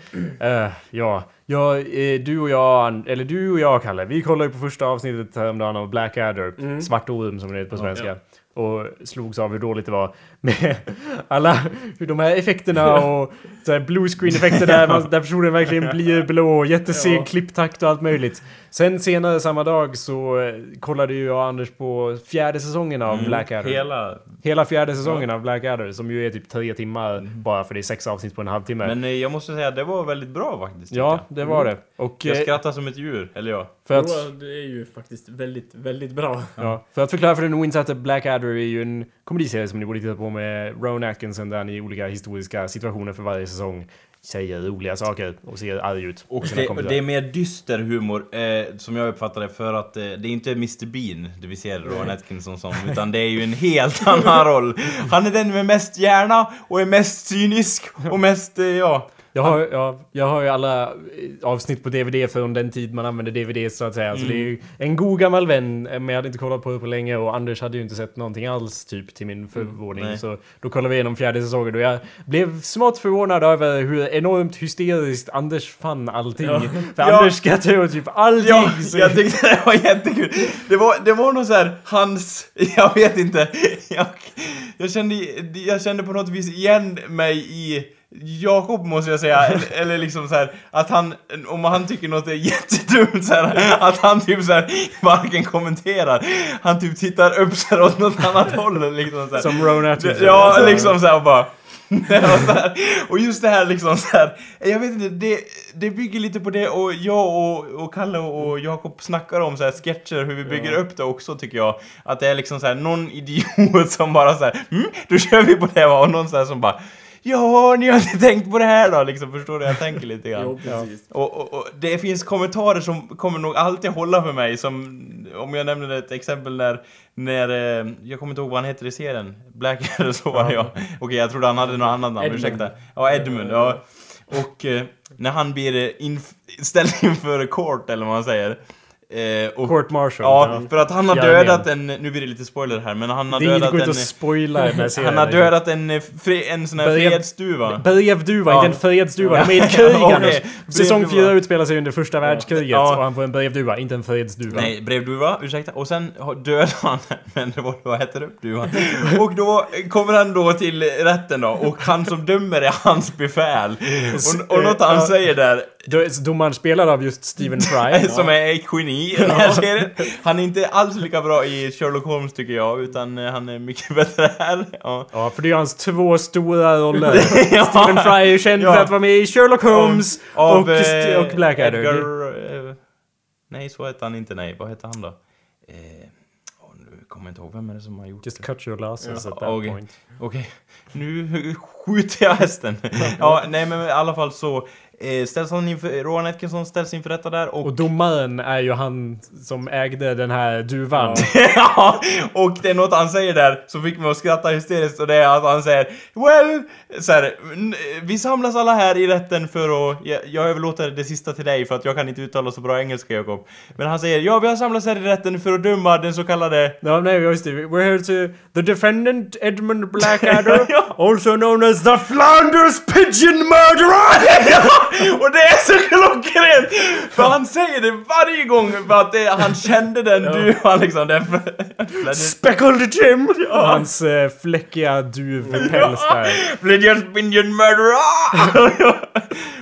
Eh, ja, ja eh, du och jag, eller du och jag Kalle, vi kollade ju på första avsnittet häromdagen av Blackadder, Svart orm som det heter på svenska. Och slogs av hur dåligt det var med [LAUGHS] alla, hur de här effekterna och så här blue screen effekter där, [LAUGHS] man, där personen verkligen blir blå, jätteseg Ja. klipptakt och allt möjligt. Sen senare samma dag så eh, kollade ju jag och Anders på fjärde säsongen av Blackadder. Hela... Hela fjärde säsongen av Blackadder som ju är typ tre timmar bara för det är sex avsnitt på en halvtimme. Men eh, jag måste säga, det var väldigt bra faktiskt. ja, det var det. Och Jag eh, skrattar som ett djur, eller ja. för, att, Jo, det är ju faktiskt väldigt, väldigt bra. ja, för att förklara för den oinsatte, Blackadder är ju en komediserie som ni borde titta på med Rowan Atkinson där ni i olika historiska situationer för varje säsong säger roliga saker och ser arg ut. Och det, det är mer dyster humor, eh, som jag uppfattar det, för att eh, det är inte Mr Bean det vi ser Rowan Atkinson som, utan det är ju en helt annan roll. Han är den med mest hjärna och är mest cynisk och mest, eh, ja... Jag har, ja, jag har ju alla avsnitt på DVD från den tid man använde DVD så att säga. Så det är ju en god gammal vän, eh, men jag hade inte kollat på det på länge och Anders hade ju inte sett någonting alls typ till min förvåning. nej. så då kollade vi igenom fjärde säsongen och jag blev smått förvånad över hur enormt hysteriskt Anders fann allting. Ja. För Ja. Anders skrattade åt typ allting. Ja, så- jag tyckte det var jättekul. Det var, det var nog så här, hans, [LAUGHS] jag vet inte, jag, jag, kände, jag kände på något vis igen mig i Jakob måste jag säga, eller, eller liksom så här att han, om han tycker något är jättedumt så här, att han typ så här varken kommenterar, han typ tittar upp så här åt något annat håll liksom så här. Som Rowan Atkinson. Ja, liksom såhär bara... och, så här, [LAUGHS] och just det här liksom så här, jag vet inte, det, det bygger lite på det och jag och, och Kalle och Jakob snackar om så här sketcher, hur vi bygger upp det också tycker jag. Att det är liksom så här någon idiot [LAUGHS] som bara så här, mm, då kör vi på det va, och någon så här som bara Ja, ni har inte tänkt på det här då, liksom, förstår du? Jag tänker lite grann. Jo, precis. Och, och, och det finns kommentarer som kommer nog alltid hålla för mig som om jag nämner ett exempel när, när eh, jag kommer inte ihåg vad han heter i serien, Black eller [LAUGHS] så var det ja. Okej, jag trodde han hade något annat namn, Edmund. ursäkta. Ja, Edmund, ja. Och eh, när han blir eh, inf- [LAUGHS] ställd inför court eller vad man säger. Eh, och, Court Martial. Ja, för att han har dödat en, nu blir det lite spoiler här, men han har Det är dödat gå ut en... och spoila här serien. Han har dödat en, eh, fre, en sån här Brev- fredsduva. Brevduva, Ja. inte en fredsduva. De är ett krig. [LAUGHS] Anders. Säsong Brevduva. 4 utspelar sig under första världskriget Ja. och han får en brevduva, inte en fredsduva. Nej, brevduva, ursäkta. Och sen dödar han, [LAUGHS] men det var, vad heter det? Duvan. Och då kommer han då till rätten då, och han som dömer är hans befäl. Och, och något han säger där, Domaren spelad av just Stephen [LAUGHS] Fry. som är ett geni i den här serien. Han är inte alls lika bra i Sherlock Holmes tycker jag, utan eh, han är mycket [LAUGHS] bättre här. Ja. Ja, för det är hans två stora roller. [LAUGHS] Ja. Stephen Fry är ju känd Ja. för att vara med i Sherlock Holmes Av, och, eh, och Blackadder. Edgar, eh, nej, så heter han inte, nej. Vad heter han då? Eh, kommer inte ihåg vem är det som har gjort Just det. cut your losses Ja, at that okej. point. Okej, nu skjuter jag hästen. ja, nej men i alla fall så eh, ställs han inför, Rowan Atkinson ställs inför rätta där och... Och domaren är ju han som ägde den här duvan. [LAUGHS] ja, och det är något han säger där som fick mig att skratta hysteriskt och det är att han säger Well, så här, "n- vi samlas alla här i rätten för att, jag, jag överlåter det sista till dig för att jag kan inte uttala så bra engelska Jakob. Men han säger ja, vi har samlats här i rätten för att döma den så kallade Ja, nej, just det. We're here to... The defendant Edmund Blackadder, [LAUGHS] Ja. also known as the Flanders Pigeon Murderer! [LAUGHS] Och det är så klockrent! För han säger det varje gång för att det, han kände den duvan liksom. Den, Speckled Jim! Och hans eh, fläckiga duvpäls där. Bridget Binion Murderer!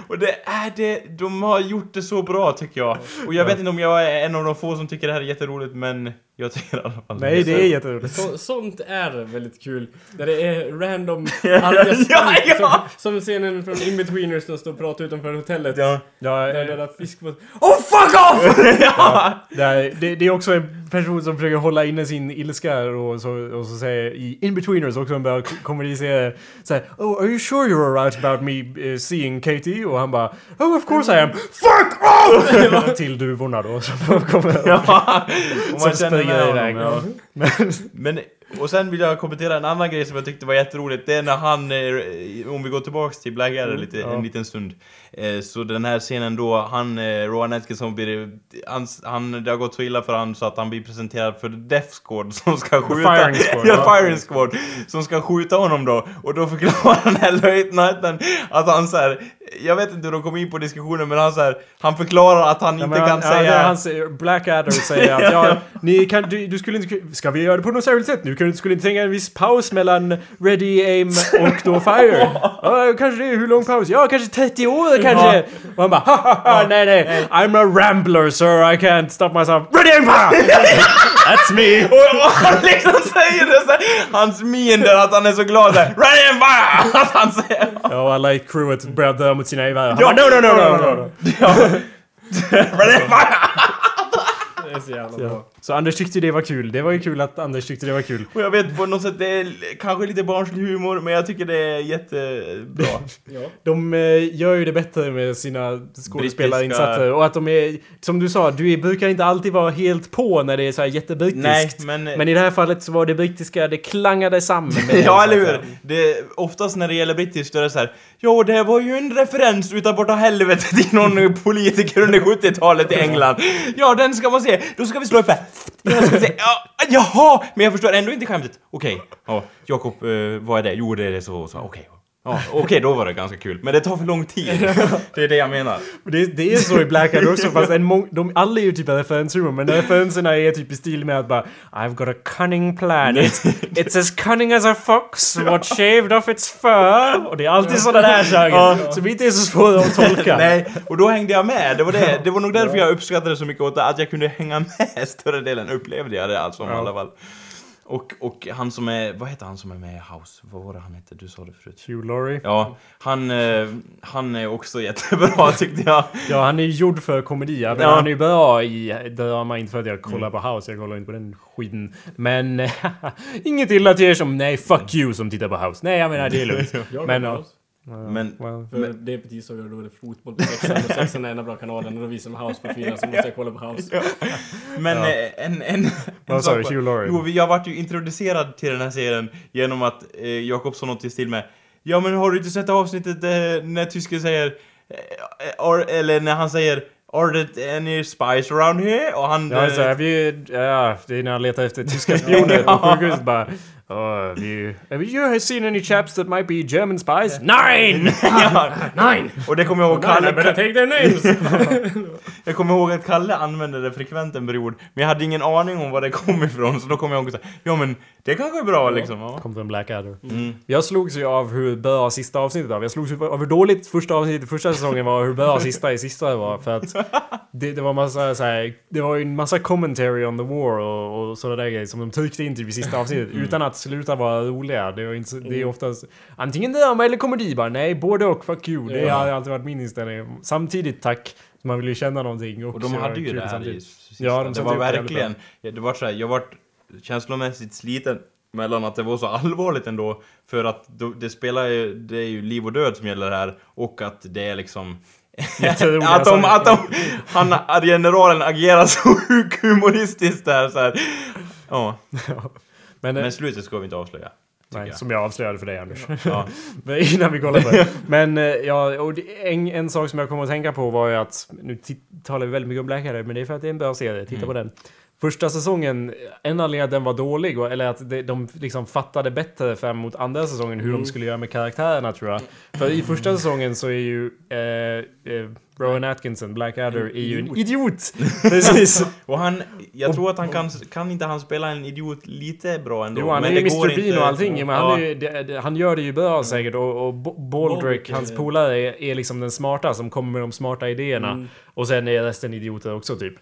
och det är det, de har gjort det så bra tycker jag. Och jag vet inte om jag är en av de få som tycker det här är jätteroligt men Jag tycker i alla fall Nej, det är jätteroligt. Så, sånt är väldigt kul. Där det är random arga. [LAUGHS] Ja, ja. Som, som scenen från Inbetweeners som står och pratar utanför hotellet. Ja. Ja, Där den där fiskbåten... Oh fuck off! [LAUGHS] ja. det, är, det, det är också en person som försöker hålla inne sin ilska och så, och så säger i In-Betweeners också en börjar k- kommunicera såhär Oh, are you sure you're alright about me uh, seeing Katie? Och han bara Oh, of course I am. FUCK OFF! [LAUGHS] Till duvorna då som kommer. Ja. [LAUGHS] Och man känner med honom, ja. Men, och sen vill jag kommentera en annan grej som jag tyckte var jätteroligt. Det är när han, eh, om vi går tillbaks till Blackadder lite, ja. en liten stund. Eh, så den här scenen då, han, eh, Rowan Atkinson blir, han, han, det har gått så illa för han så att han blir presenterad för Death Squad som ska skjuta... firing squad, ja, ja. firing squad. Som ska skjuta honom då. Och då förklarar [LAUGHS] den här löjtnanten att han så här, jag vet inte hur de kom in på diskussionen men han så här, han förklarar att han Ja, inte men kan han, ja, säga... han säger, Blackadder säger att ja, [LAUGHS] ni kan, du, du skulle inte, ska vi göra det på något särskilt sätt nu? Kan, du skulle inte tänka en viss paus mellan ready, aim och då fire? [LAUGHS] Ja, kanske det, hur lång paus? Ja, kanske 30 år kanske? Och han bara ha, ha, ha, nej nej, I'm a rambler sir, I can't stop myself. Ready, aim, fire! [LAUGHS] That's me! Och, och [LAUGHS] han liksom säger det såhär, hans min där att han är så glad såhär Ready and fire! Att han säger... Ja, och alla i crewet börjar dö mot sina gevär. Han bara no, no, no, no, no, no. Ja. Ready and fire! Det är så jävla Ja. bra. Så Anders tyckte det var kul. Det var ju kul att Anders tyckte det var kul. Och jag vet på något sätt, det är kanske lite barnslig humor men jag tycker det är jättebra. [LAUGHS] Ja. De eh, gör ju det bättre med sina skådespelarinsatser. Och att de är, som du sa, du är- brukar inte alltid vara helt på när det är så här jättebrittiskt. Nej, men... Men i det här fallet så var det brittiska, det klangade samman [LAUGHS] Ja, eller hur? Det, oftast när det gäller brittiskt då är det så här. Jo, det var ju en referens utav borta helvetet till någon [LAUGHS] politiker under 70-talet i England. Ja, den ska man se. Då ska vi slå upp här. Jag ska. Ja, jaha! Men jag förstår ändå inte skämtet. Okej. Ja, Jakob, eh, vad är det? Jo, det är det så och så. Okej. Ja, okej, då var det ganska kul. Men det tar för lång tid. Det är det jag menar. Det, det är så i Blackadder också fast en mång, de alla är ju typ referenshumor men referenserna är typ i stil med att bara I've got a cunning plan. It's, it's as cunning as a fox what shaved off its fur. Och det är alltid sådana där saker som inte är så svåra att tolka. Nej, och då hängde jag med. Det var, det. Det var nog därför jag uppskattade så mycket åt det, att jag kunde hänga med [LAUGHS] större delen, upplevde jag det alltså i alla fall. Och, och han som är, vad heter han som är med i House? Vad var det han hette? Du sa det förut. Hugh Laurie. Ja, han, eh, han är också jättebra [LAUGHS] tyckte jag. Ja, han är gjord för komedi. Men Ja. han är ju bra i drama, inte för att jag kollar på House, jag kollar inte på den skiten. Men [LAUGHS] inget illa till er som nej, fuck you som tittar på House. Nej, jag menar det är lugnt. [LAUGHS] Men, men. Men, Well, För det är på tisdagar då är det fotboll på sexan och sexan är enda bra kanalen och då visar de House på fyran så måste jag kolla på House. men Ja. eh, en, en, en du? sak- Hugh Laurie? Jo, jag vart ju introducerad till den här serien genom att eh, Jakob sa något i stil med Ja men har du inte sett avsnittet eh, när tysken säger eh, or, Eller när han säger Are there any spies around here? Och han... Ja, så eh, have you, ja, det är när han letar efter tyska spioner [LAUGHS] på sjukhuset bara Oh, have you, have you seen any chaps that might be German spies? Nine! [LAUGHS] ja, Nine! och det kommer jag ihåg Nine, Kalle, better take their names! [LAUGHS] Jag kommer ihåg att Kalle använde det frekvent en period Men jag hade ingen aning om var det kom ifrån Så då kommer jag ihåg att Ja men det kanske är bra liksom ja. Kom från Blackadder. Mm. Jag slogs ju av hur bra sista avsnittet var. Jag slogs ju av hur dåligt första avsnittet i första säsongen var och hur bra [LAUGHS] sista i sista var. För att det, det var massa så här, Det var ju en massa commentary on the war och, och sådana där grejer som de tryckte in typ i sista avsnittet Mm. utan att sluta vara roliga. Det, var inte, så- det är oftast antingen drama eller komedi bara. Nej, både och. Fuck you. Det Ja. har alltid varit min inställning. Samtidigt tack. Man vill ju känna någonting. Och de så hade ju det här i sista. Ja, de Det var verkligen Det var så här, jag vart känslomässigt sliten mellan att det var så allvarligt ändå För att det spelar ju, det är ju liv och död som gäller här Och att det är liksom [LAUGHS] [LAUGHS] att de, att de, han, att generalen agerar så sjukt [LAUGHS] humoristiskt där så här. Ja, Men, men slutet ska vi inte avslöja. nej, jag. som jag avslöjade för dig Anders. Ja. [LAUGHS] Men Innan vi kollar på det. [LAUGHS] Men eh, ja, och en, en sak som jag kommer att tänka på var ju att, nu talar vi väldigt mycket om Blackadder, men det är för att det är en bra serie, titta på den. Första säsongen, en anledning att den var dålig, eller att de, liksom fattade bättre fram mot andra säsongen hur de skulle göra med karaktärerna tror jag. För i första säsongen så är ju eh, eh, Rowan Atkinson, Blackadder, är ju en idiot! [LAUGHS] Precis! Och han, jag tror att han kan, kan inte han spela en idiot lite bra ändå? Jo, han men är ju Mr Bean och allting, men han, Ja. ju, han gör det ju bra säkert och, och Baldrick, hans eh, polare, är, är liksom den smarta som kommer med de smarta idéerna. Mm. Och sen är resten idioter också typ.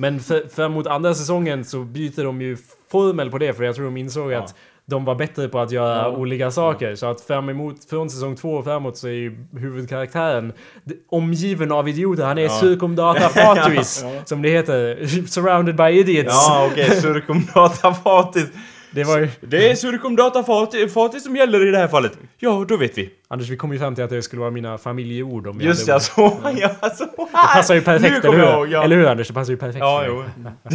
Men för mot andra säsongen så byter de ju formel på det för jag tror de insåg att de var bättre på att göra Ja. olika saker. Så att fram emot, från säsong två och framåt så är ju huvudkaraktären omgiven av idioter. Han är circumdata fatuis, [LAUGHS] som det heter. [LAUGHS] Surrounded by idiots. Ja, okej, [LAUGHS] cirkumdata fatis. Det var ju... Det är cirkumdata fatis, fatis som gäller i det här fallet. Ja, då vet vi. Anders, vi kom ju fram till att det skulle vara mina familjeord om Just hade ja, så, ja, så Det passar ju perfekt, eller jag hur? ihåg, ja. Eller hur Anders? Det passar ju perfekt Ja, jo. [LAUGHS]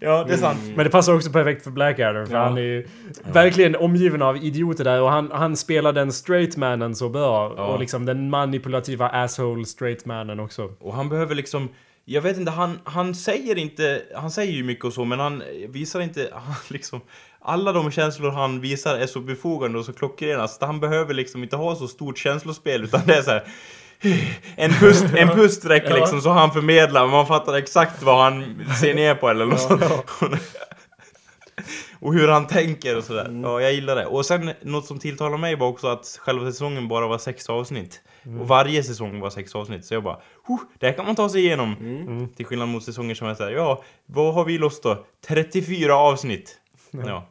Ja, det är sant. Men det passar också perfekt för Blackadder för Ja. han är ju verkligen omgiven av idioter där och han, han spelar den straight mannen så bra. Ja. Och liksom den manipulativa asshole straight mannen också. Och han behöver liksom... Jag vet inte, han, han säger inte... Han säger ju mycket och så, men han visar inte... [LAUGHS] Han liksom... Alla de känslor han visar är så befogade och så klockrena, så han behöver liksom inte ha så stort känslospel, utan det är så här. [SIGHS] En pust, en pust räcker [LAUGHS] liksom så han förmedlar, man fattar exakt vad han ser ner på eller något sånt. [LAUGHS] Och hur han tänker och sådär. Ja, jag gillar det. Och sen något som tilltalar mig var också att själva säsongen bara var sex avsnitt. Och varje säsong var sex avsnitt. Så jag bara, oh, det här kan man ta sig igenom. Mm. Till skillnad mot säsonger som är såhär, ja, vad har vi loss då? 34 avsnitt. Ja.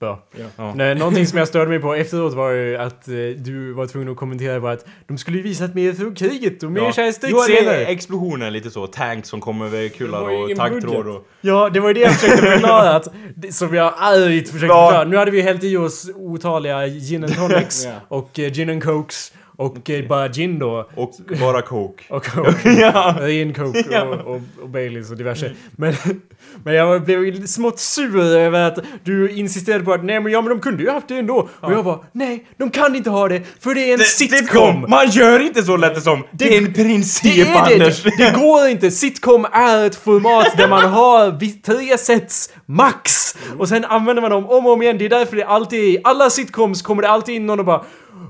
Bra. Ja. Nej, någonting som jag störde mig på efteråt var ju att eh, du var tvungen att kommentera på att de skulle ju visat mer från kriget och mer Ja. är explosioner lite så. Tanks som kommer över kullar ju och taggtråd och... Ja, det var ju det jag försökte förklara. Att, det- som jag argt försökte Ja. förklara. Nu hade vi hällt i oss otaliga gin and [LAUGHS] tonics Ja. och eh, gin and cokes och eh, bara gin då. Och bara coke. Och [LAUGHS] coke. ja. Ren coke och, och, och Baileys och diverse. Men, [LAUGHS] men jag blev smått sur över att du insisterade på att nej men ja men de kunde ju haft det ändå. Och jag bara nej, de kan inte ha det för det är en sitcom. Man gör inte så lätt som. Det är en princip, Det är Anders. det! Det [LAUGHS] går inte! Sitcom är ett format där man har tre sets max! Och sen använder man dem om och om igen. Det är därför det alltid i alla sitcoms kommer det alltid in någon och bara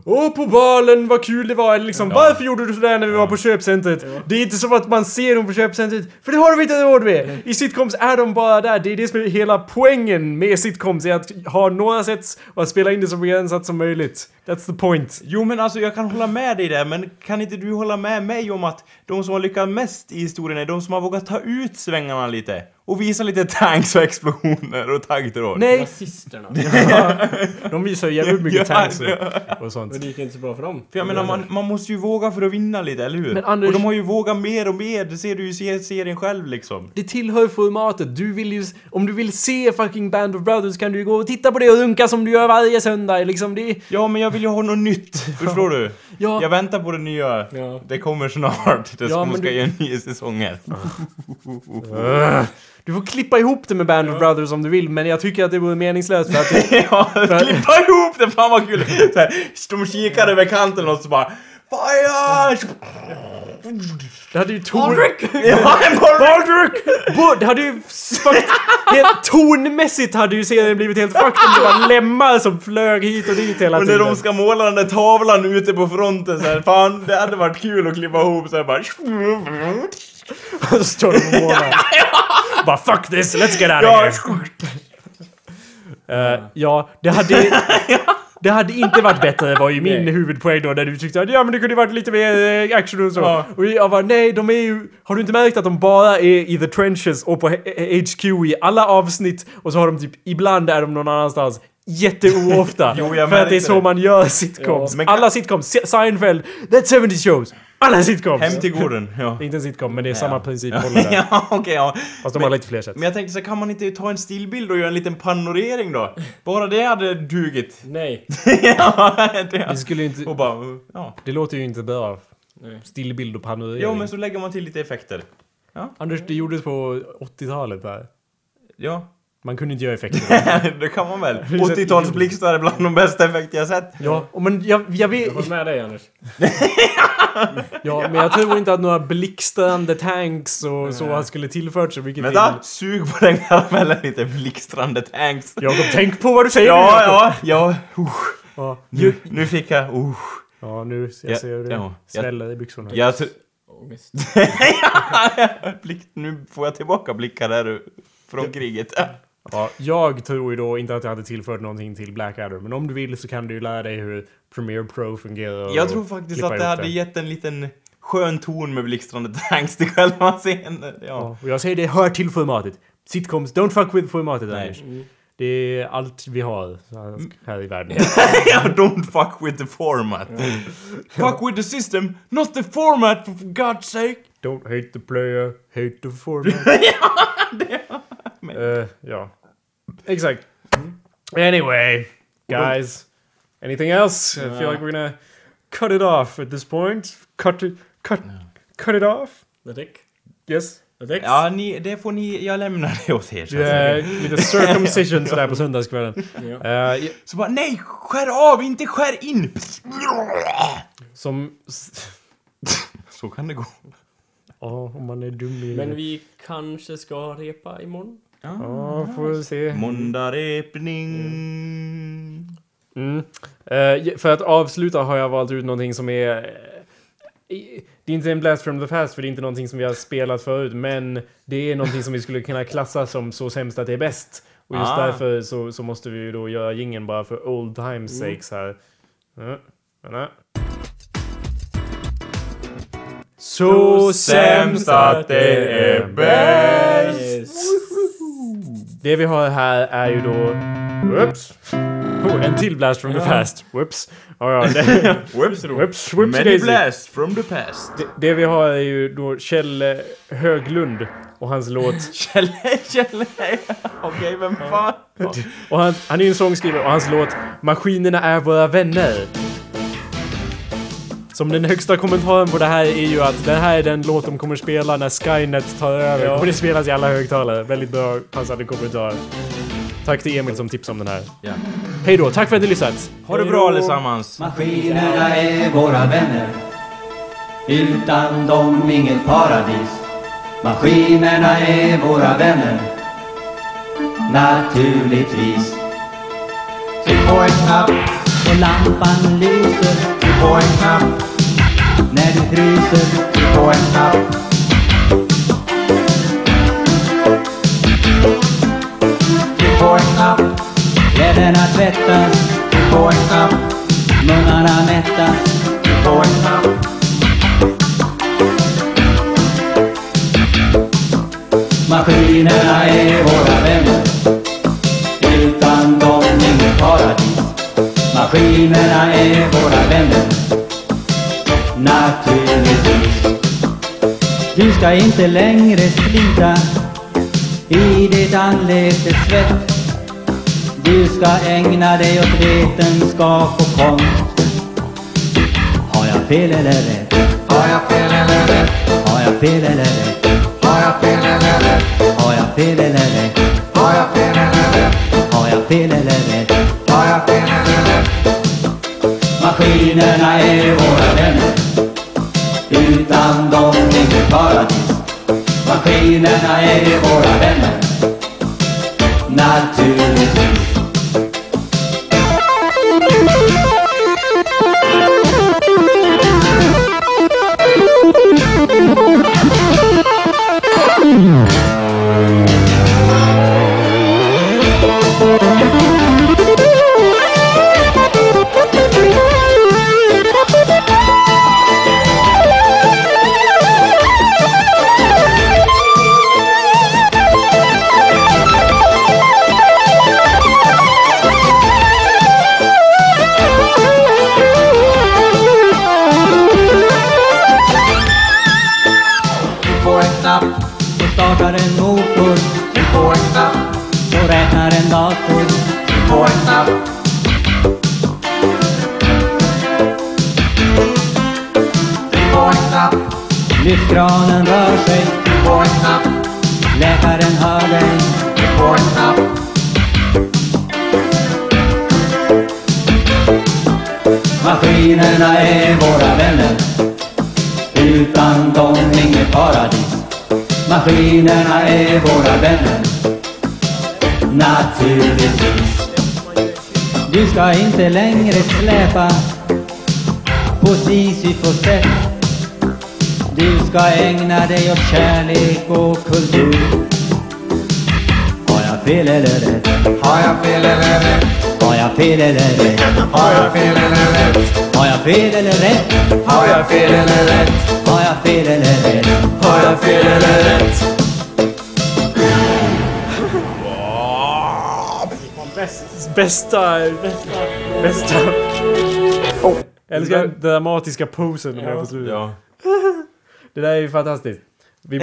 Åh på balen, vad kul det var! Eller liksom Varför gjorde du sådär när vi var på köpcentret? Det är inte som att man ser dem på köpcentret, för det har de inte råd med! I sitcoms är de bara där, det är det som är hela poängen med sitcoms, är att ha några sets och att spela in det så begränsat som möjligt. That's the point. Jo men alltså jag kan hålla med dig där, men kan inte du hålla med mig om att de som har lyckats mest i historien är de som har vågat ta ut svängarna lite? Och visa lite tanks och explosioner och taggtråd? Nej! Rasisterna. [LAUGHS] De visar ju jävligt mycket tanks och, sånt. Men det gick inte så bra för dem. För jag menar, man, man måste ju våga för att vinna lite, eller hur? Men Anders- Och de har ju vågat mer och mer, det ser du ju i serien själv liksom. Det tillhör formatet. Du vill ju... Om du vill se fucking Band of Brothers kan du ju gå och titta på det och runka som du gör varje söndag. Liksom det... Ja, men jag vill ju ha något nytt, förstår du? Ja. Jag väntar på det nya. Ja. Det kommer snart. Det Ja, ska, du- göra nya säsonger. [LAUGHS] Du får klippa ihop det med Band of Brothers om du vill, men jag tycker att det vore meningslöst för att [LAUGHS] ja, klippa ihop det, fan vad kul! Så här, de kikar över kanten och så bara Fire! Det hade ju ton... [LAUGHS] Ja, en Baldrick! Bo- Det hade ju... Helt tonmässigt hade ju serien blivit helt fucked om det var lemmar som flög hit och dit hela Och när tiden. de ska måla den där tavlan ute på fronten så här, fan det hade varit kul att klippa ihop så här bara [LAUGHS] Och så står de och målar. Bara fuck this, let's get out Ja, of here. Eh, ja, det hade... [LAUGHS] Det hade inte varit bättre var ju [LAUGHS] min huvudpoäng då när du tyckte att ja men det kunde varit lite mer eh, action och så. Ja. Och jag bara nej, de är ju... Har du inte märkt att de bara är i the trenches och på HQ i alla avsnitt och så har de typ ibland är de någon annanstans. Jätteoofta. [LAUGHS] Jo, för att det är så det. man gör sitcoms. Kan- Alla sitcoms. Se- Seinfeld, That 70 Shows. Alla sitcoms. Hem till gården, ja. Det är inte en sitcom men det är samma princip. där. [LAUGHS] Ja, okej, ja. Fast de har lite fler sätt. Men jag tänkte så kan man inte ta en stillbild och göra en liten panorering då? Bara det hade dugit. [LAUGHS] Nej. [LAUGHS] ja, Det det. skulle ju inte... Och bara, ja. Det låter ju inte bra. Stillbild och panorering. Jo, men så lägger man till lite effekter. Anders, det gjordes på 80-talet där. Ja. Man kunde inte göra effekter. [LAUGHS] det kan man väl. har sett 80-talsblixtar är bland de bästa effekter jag sett. ja, men jag, jag vet... Jag med dig Anders. [LAUGHS] Ja, men jag tror inte att några blixtrande tanks och så skulle tillfört så mycket Vänta, till. sug på den karamellen lite, blixtrande tanks. Jakob, tänk på vad du säger Ja, nu, ja, ja. Uh, ja. nu, nu fick jag... Uh. Ja, nu jag Ja, ser hur det ja, sväller i byxorna. Jag Ångest. [LAUGHS] Blick, nu får jag tillbaka blickar där från kriget. Ja, jag tror ju då inte att jag hade tillfört någonting till Blackadder, men om du vill så kan du ju lära dig hur Premiere Pro fungerar. Jag tror faktiskt att det hade gett en liten skön ton med blixtrande tanks till själva scenen. Ja. Ja, och jag säger det hör till formatet. Sitcoms, don't fuck with formatet Nej. Anders. Det är allt vi har här i världen. [LAUGHS] ja, don't fuck with the format. fuck with the system, not the format for God's sake. Don't hate the player, hate the format. [LAUGHS] Eh, ja. Exakt. Anyway, guys. Anything else? I feel like we're gonna cut it off at this point. Cut it, cut, cut it off. The dick. Yes. The dicks. Ja, ni, det får ni, jag lämnar det åt er. så att Det säga. är lite circumcision sådär på söndagskvällen. Ja. Eh, Så bara, nej, skär av, inte skär in! som... Så kan det gå. Ja, om man är dum i... Men vi kanske ska repa imorgon? Ja, får vi se. Måndagrepning. Mm. Eh, för att avsluta har jag valt ut någonting som är... eh, det är inte en blast from the past för det är inte någonting som vi har spelat förut men det är någonting som vi skulle kunna klassa som så sämst att det är bäst. Och just Ah. därför så, så måste vi ju då göra gingen bara för old times sakes här. Ja, vänta. Så sämst att det är bäst! Det vi har här är ju då... Whoops! Oh, en till blast from the past. Whoops. Ja, ja, det, [LAUGHS] Whoops, whoops, whoops Many blasts from the past. Det, det vi har är ju då Kjell Höglund och hans låt. [LAUGHS] Kjell, Kjell, okej, vem fan? Och han, han är ju en sångskrivare och hans låt Maskinerna är våra vänner. Som den högsta kommentaren på det här är ju att det här är den låt de kommer spela när Skynet tar över. Ja. Och det spelas i alla högtalare. Väldigt bra passande kommentar. Tack till Emil som tipsade om den här. Ja. Hej då, tack för att ni lyssnat! Ha det bra allesammans. Maskinerna är våra vänner Utan dem inget paradis Maskinerna är våra vänner Naturligtvis Tryck på en knapp och lampan lyser Tryck på en knapp när du fryser Tryck på en knapp. Tryck på en knapp. Kläderna tvättas. Tryck på en knapp. Munnarna mättas. Tryck på en knapp. Maskinerna är våra vänner. Utan dem inget paradis. Maskinerna är våra vänner. Du ska inte längre slita i ditt anletes svett Du ska ägna dig åt vetenskap och konst Har jag fel eller rätt? Har jag fel eller rätt? Har jag fel eller rätt? Har jag fel eller rätt? Har jag fel eller rätt? Har jag fel eller rätt? Har jag fel eller rätt? Har jag fel eller rätt? Maskinerna är våra vänner utan dem inget paradis. Maskinerna är våra vänner. Läkaren hör dig. På en knapp. Maskinerna är våra vänner. Utan dem inget paradis. Maskinerna är våra vänner. Naturligtvis. Du ska inte längre släpa. På Sisyfos sätt du ska ägna dig åt kärlek och kultur Har jag fel eller rätt? Har jag fel eller rätt? Har jag fel eller rätt? Har jag fel eller rätt? Har jag fel eller rätt? Har jag fel eller rätt? Har jag fel eller rätt? Har jag fel eller rätt? Bäst, bästa, bästa, bästa. Jag älskar den dramatiska posen de gör på slutet. Ja. [LAUGHS] Det där är ju fantastiskt. Vi,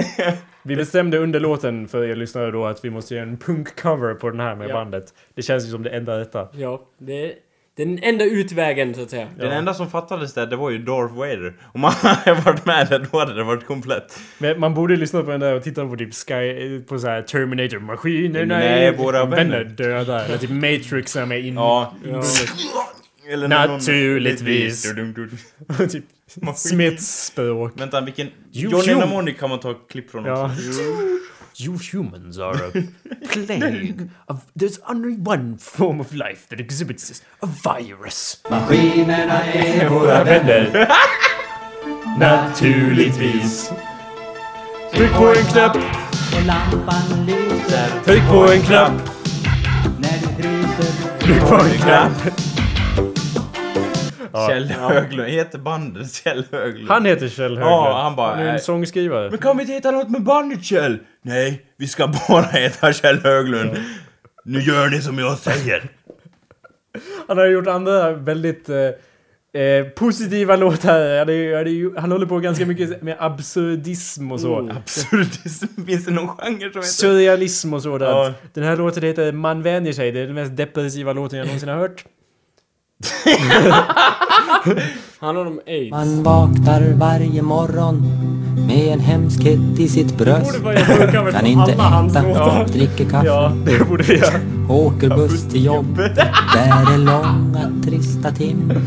vi [LAUGHS] bestämde under låten för er lyssnare då att vi måste göra en punkcover på den här med Ja. bandet. Det känns ju som det enda rätta. Ja, det är den enda utvägen så att säga. Den enda som fattades där, det var ju Darth Vader. Om man [LAUGHS] hade varit med där, då hade det varit komplett. Men man borde lyssna på den där och titta på typ Sky, på så här Terminator, maskinerna Nej, är våra vänner. döda. Eller typ Matrix de är in... Ja. [LAUGHS] Eller när någon- Naturligtvis. typ Maskin. Smiths språk. Vänta, vilken... You Johnny. Mnemonic kan man ta klipp från Ja. också. You humans are a plague [LAUGHS] of... There's only one form of life that exhibits a virus. Maskinerna är Våra vänner. [LAUGHS] Naturligtvis. Tryck på en knapp, och lampan lyser tryck på en knapp, när du fryser. tryck på en knapp. Kjell Höglund. Heter bandet Kjell Höglund? Han heter Kjell Höglund. Ja, han bara, Han är en sångskrivare. Men kan vi inte heta något med bandet Kjell? Nej, vi ska [LAUGHS] bara heta Kjell Höglund. Nu gör ni som jag säger. Han har gjort andra väldigt eh, eh, positiva låtar. Han, är, han, är, han håller på ganska mycket med absurdism och så. Absurdism. [LAUGHS] Finns det någon genre som heter... Surrealism och sådant. Ja. Den här låten heter Man vänjer sig. Det är den mest depressiva låten jag någonsin har hört. [LAUGHS] Handlar om aids. Man vaknar varje morgon med en hemskhet i sitt bröst. Kan inte äta, dricker kaffe, Ja, det borde vi göra. åker buss till jobbet. Där är långa trista timmar.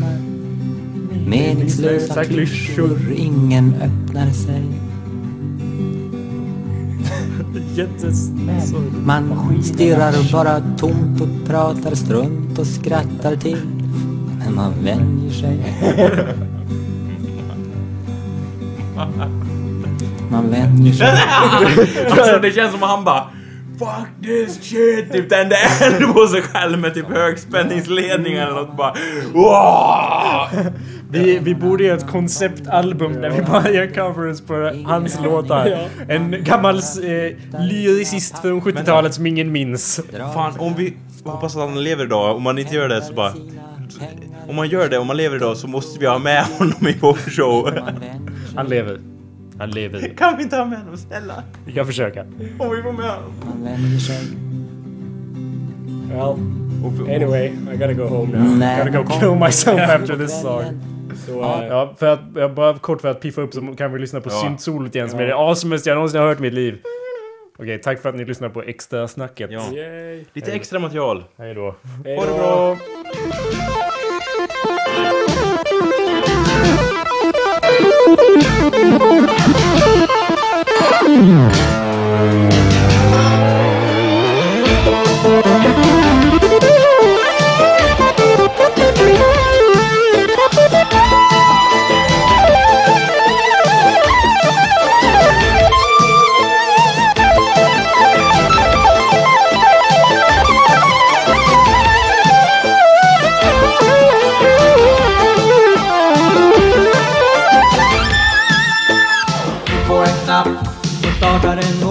Meningslösa klyschor, ingen öppnar sig. Man stirrar bara tomt och pratar strunt och skrattar till. Men man vänjer sig. Man vänjer sig. [LAUGHS] Alltså det känns som att han bara Fuck this shit! Typ tände eld på sig själv med typ högspänningsledningar eller något bara Wow! Vi, vi borde göra ett konceptalbum där vi bara gör covers på hans låtar. En gammal eh, lyricist från 70-talet som ingen minns. Fan om vi hoppas att han lever idag, om man inte gör det så bara Om man gör det, om man lever idag så måste vi ha med honom i vår show. Han lever. Han lever. Kan vi inte ha med honom snälla? Vi kan försöka. Om vi får med honom. Sig. Well, anyway, I gotta go home now. När Gotta go kill myself after this song. Så, Ja, för att, jag bara kort för att piffa upp så kan vi lyssna på Ja. syntsolot igen som är det awesomaste jag någonsin har hört i mitt liv. Okej, tack för att ni lyssnar på extra snacket. Ja. yay. Lite extra material. Hej då. Hej Ha det bra! På [LAUGHS] en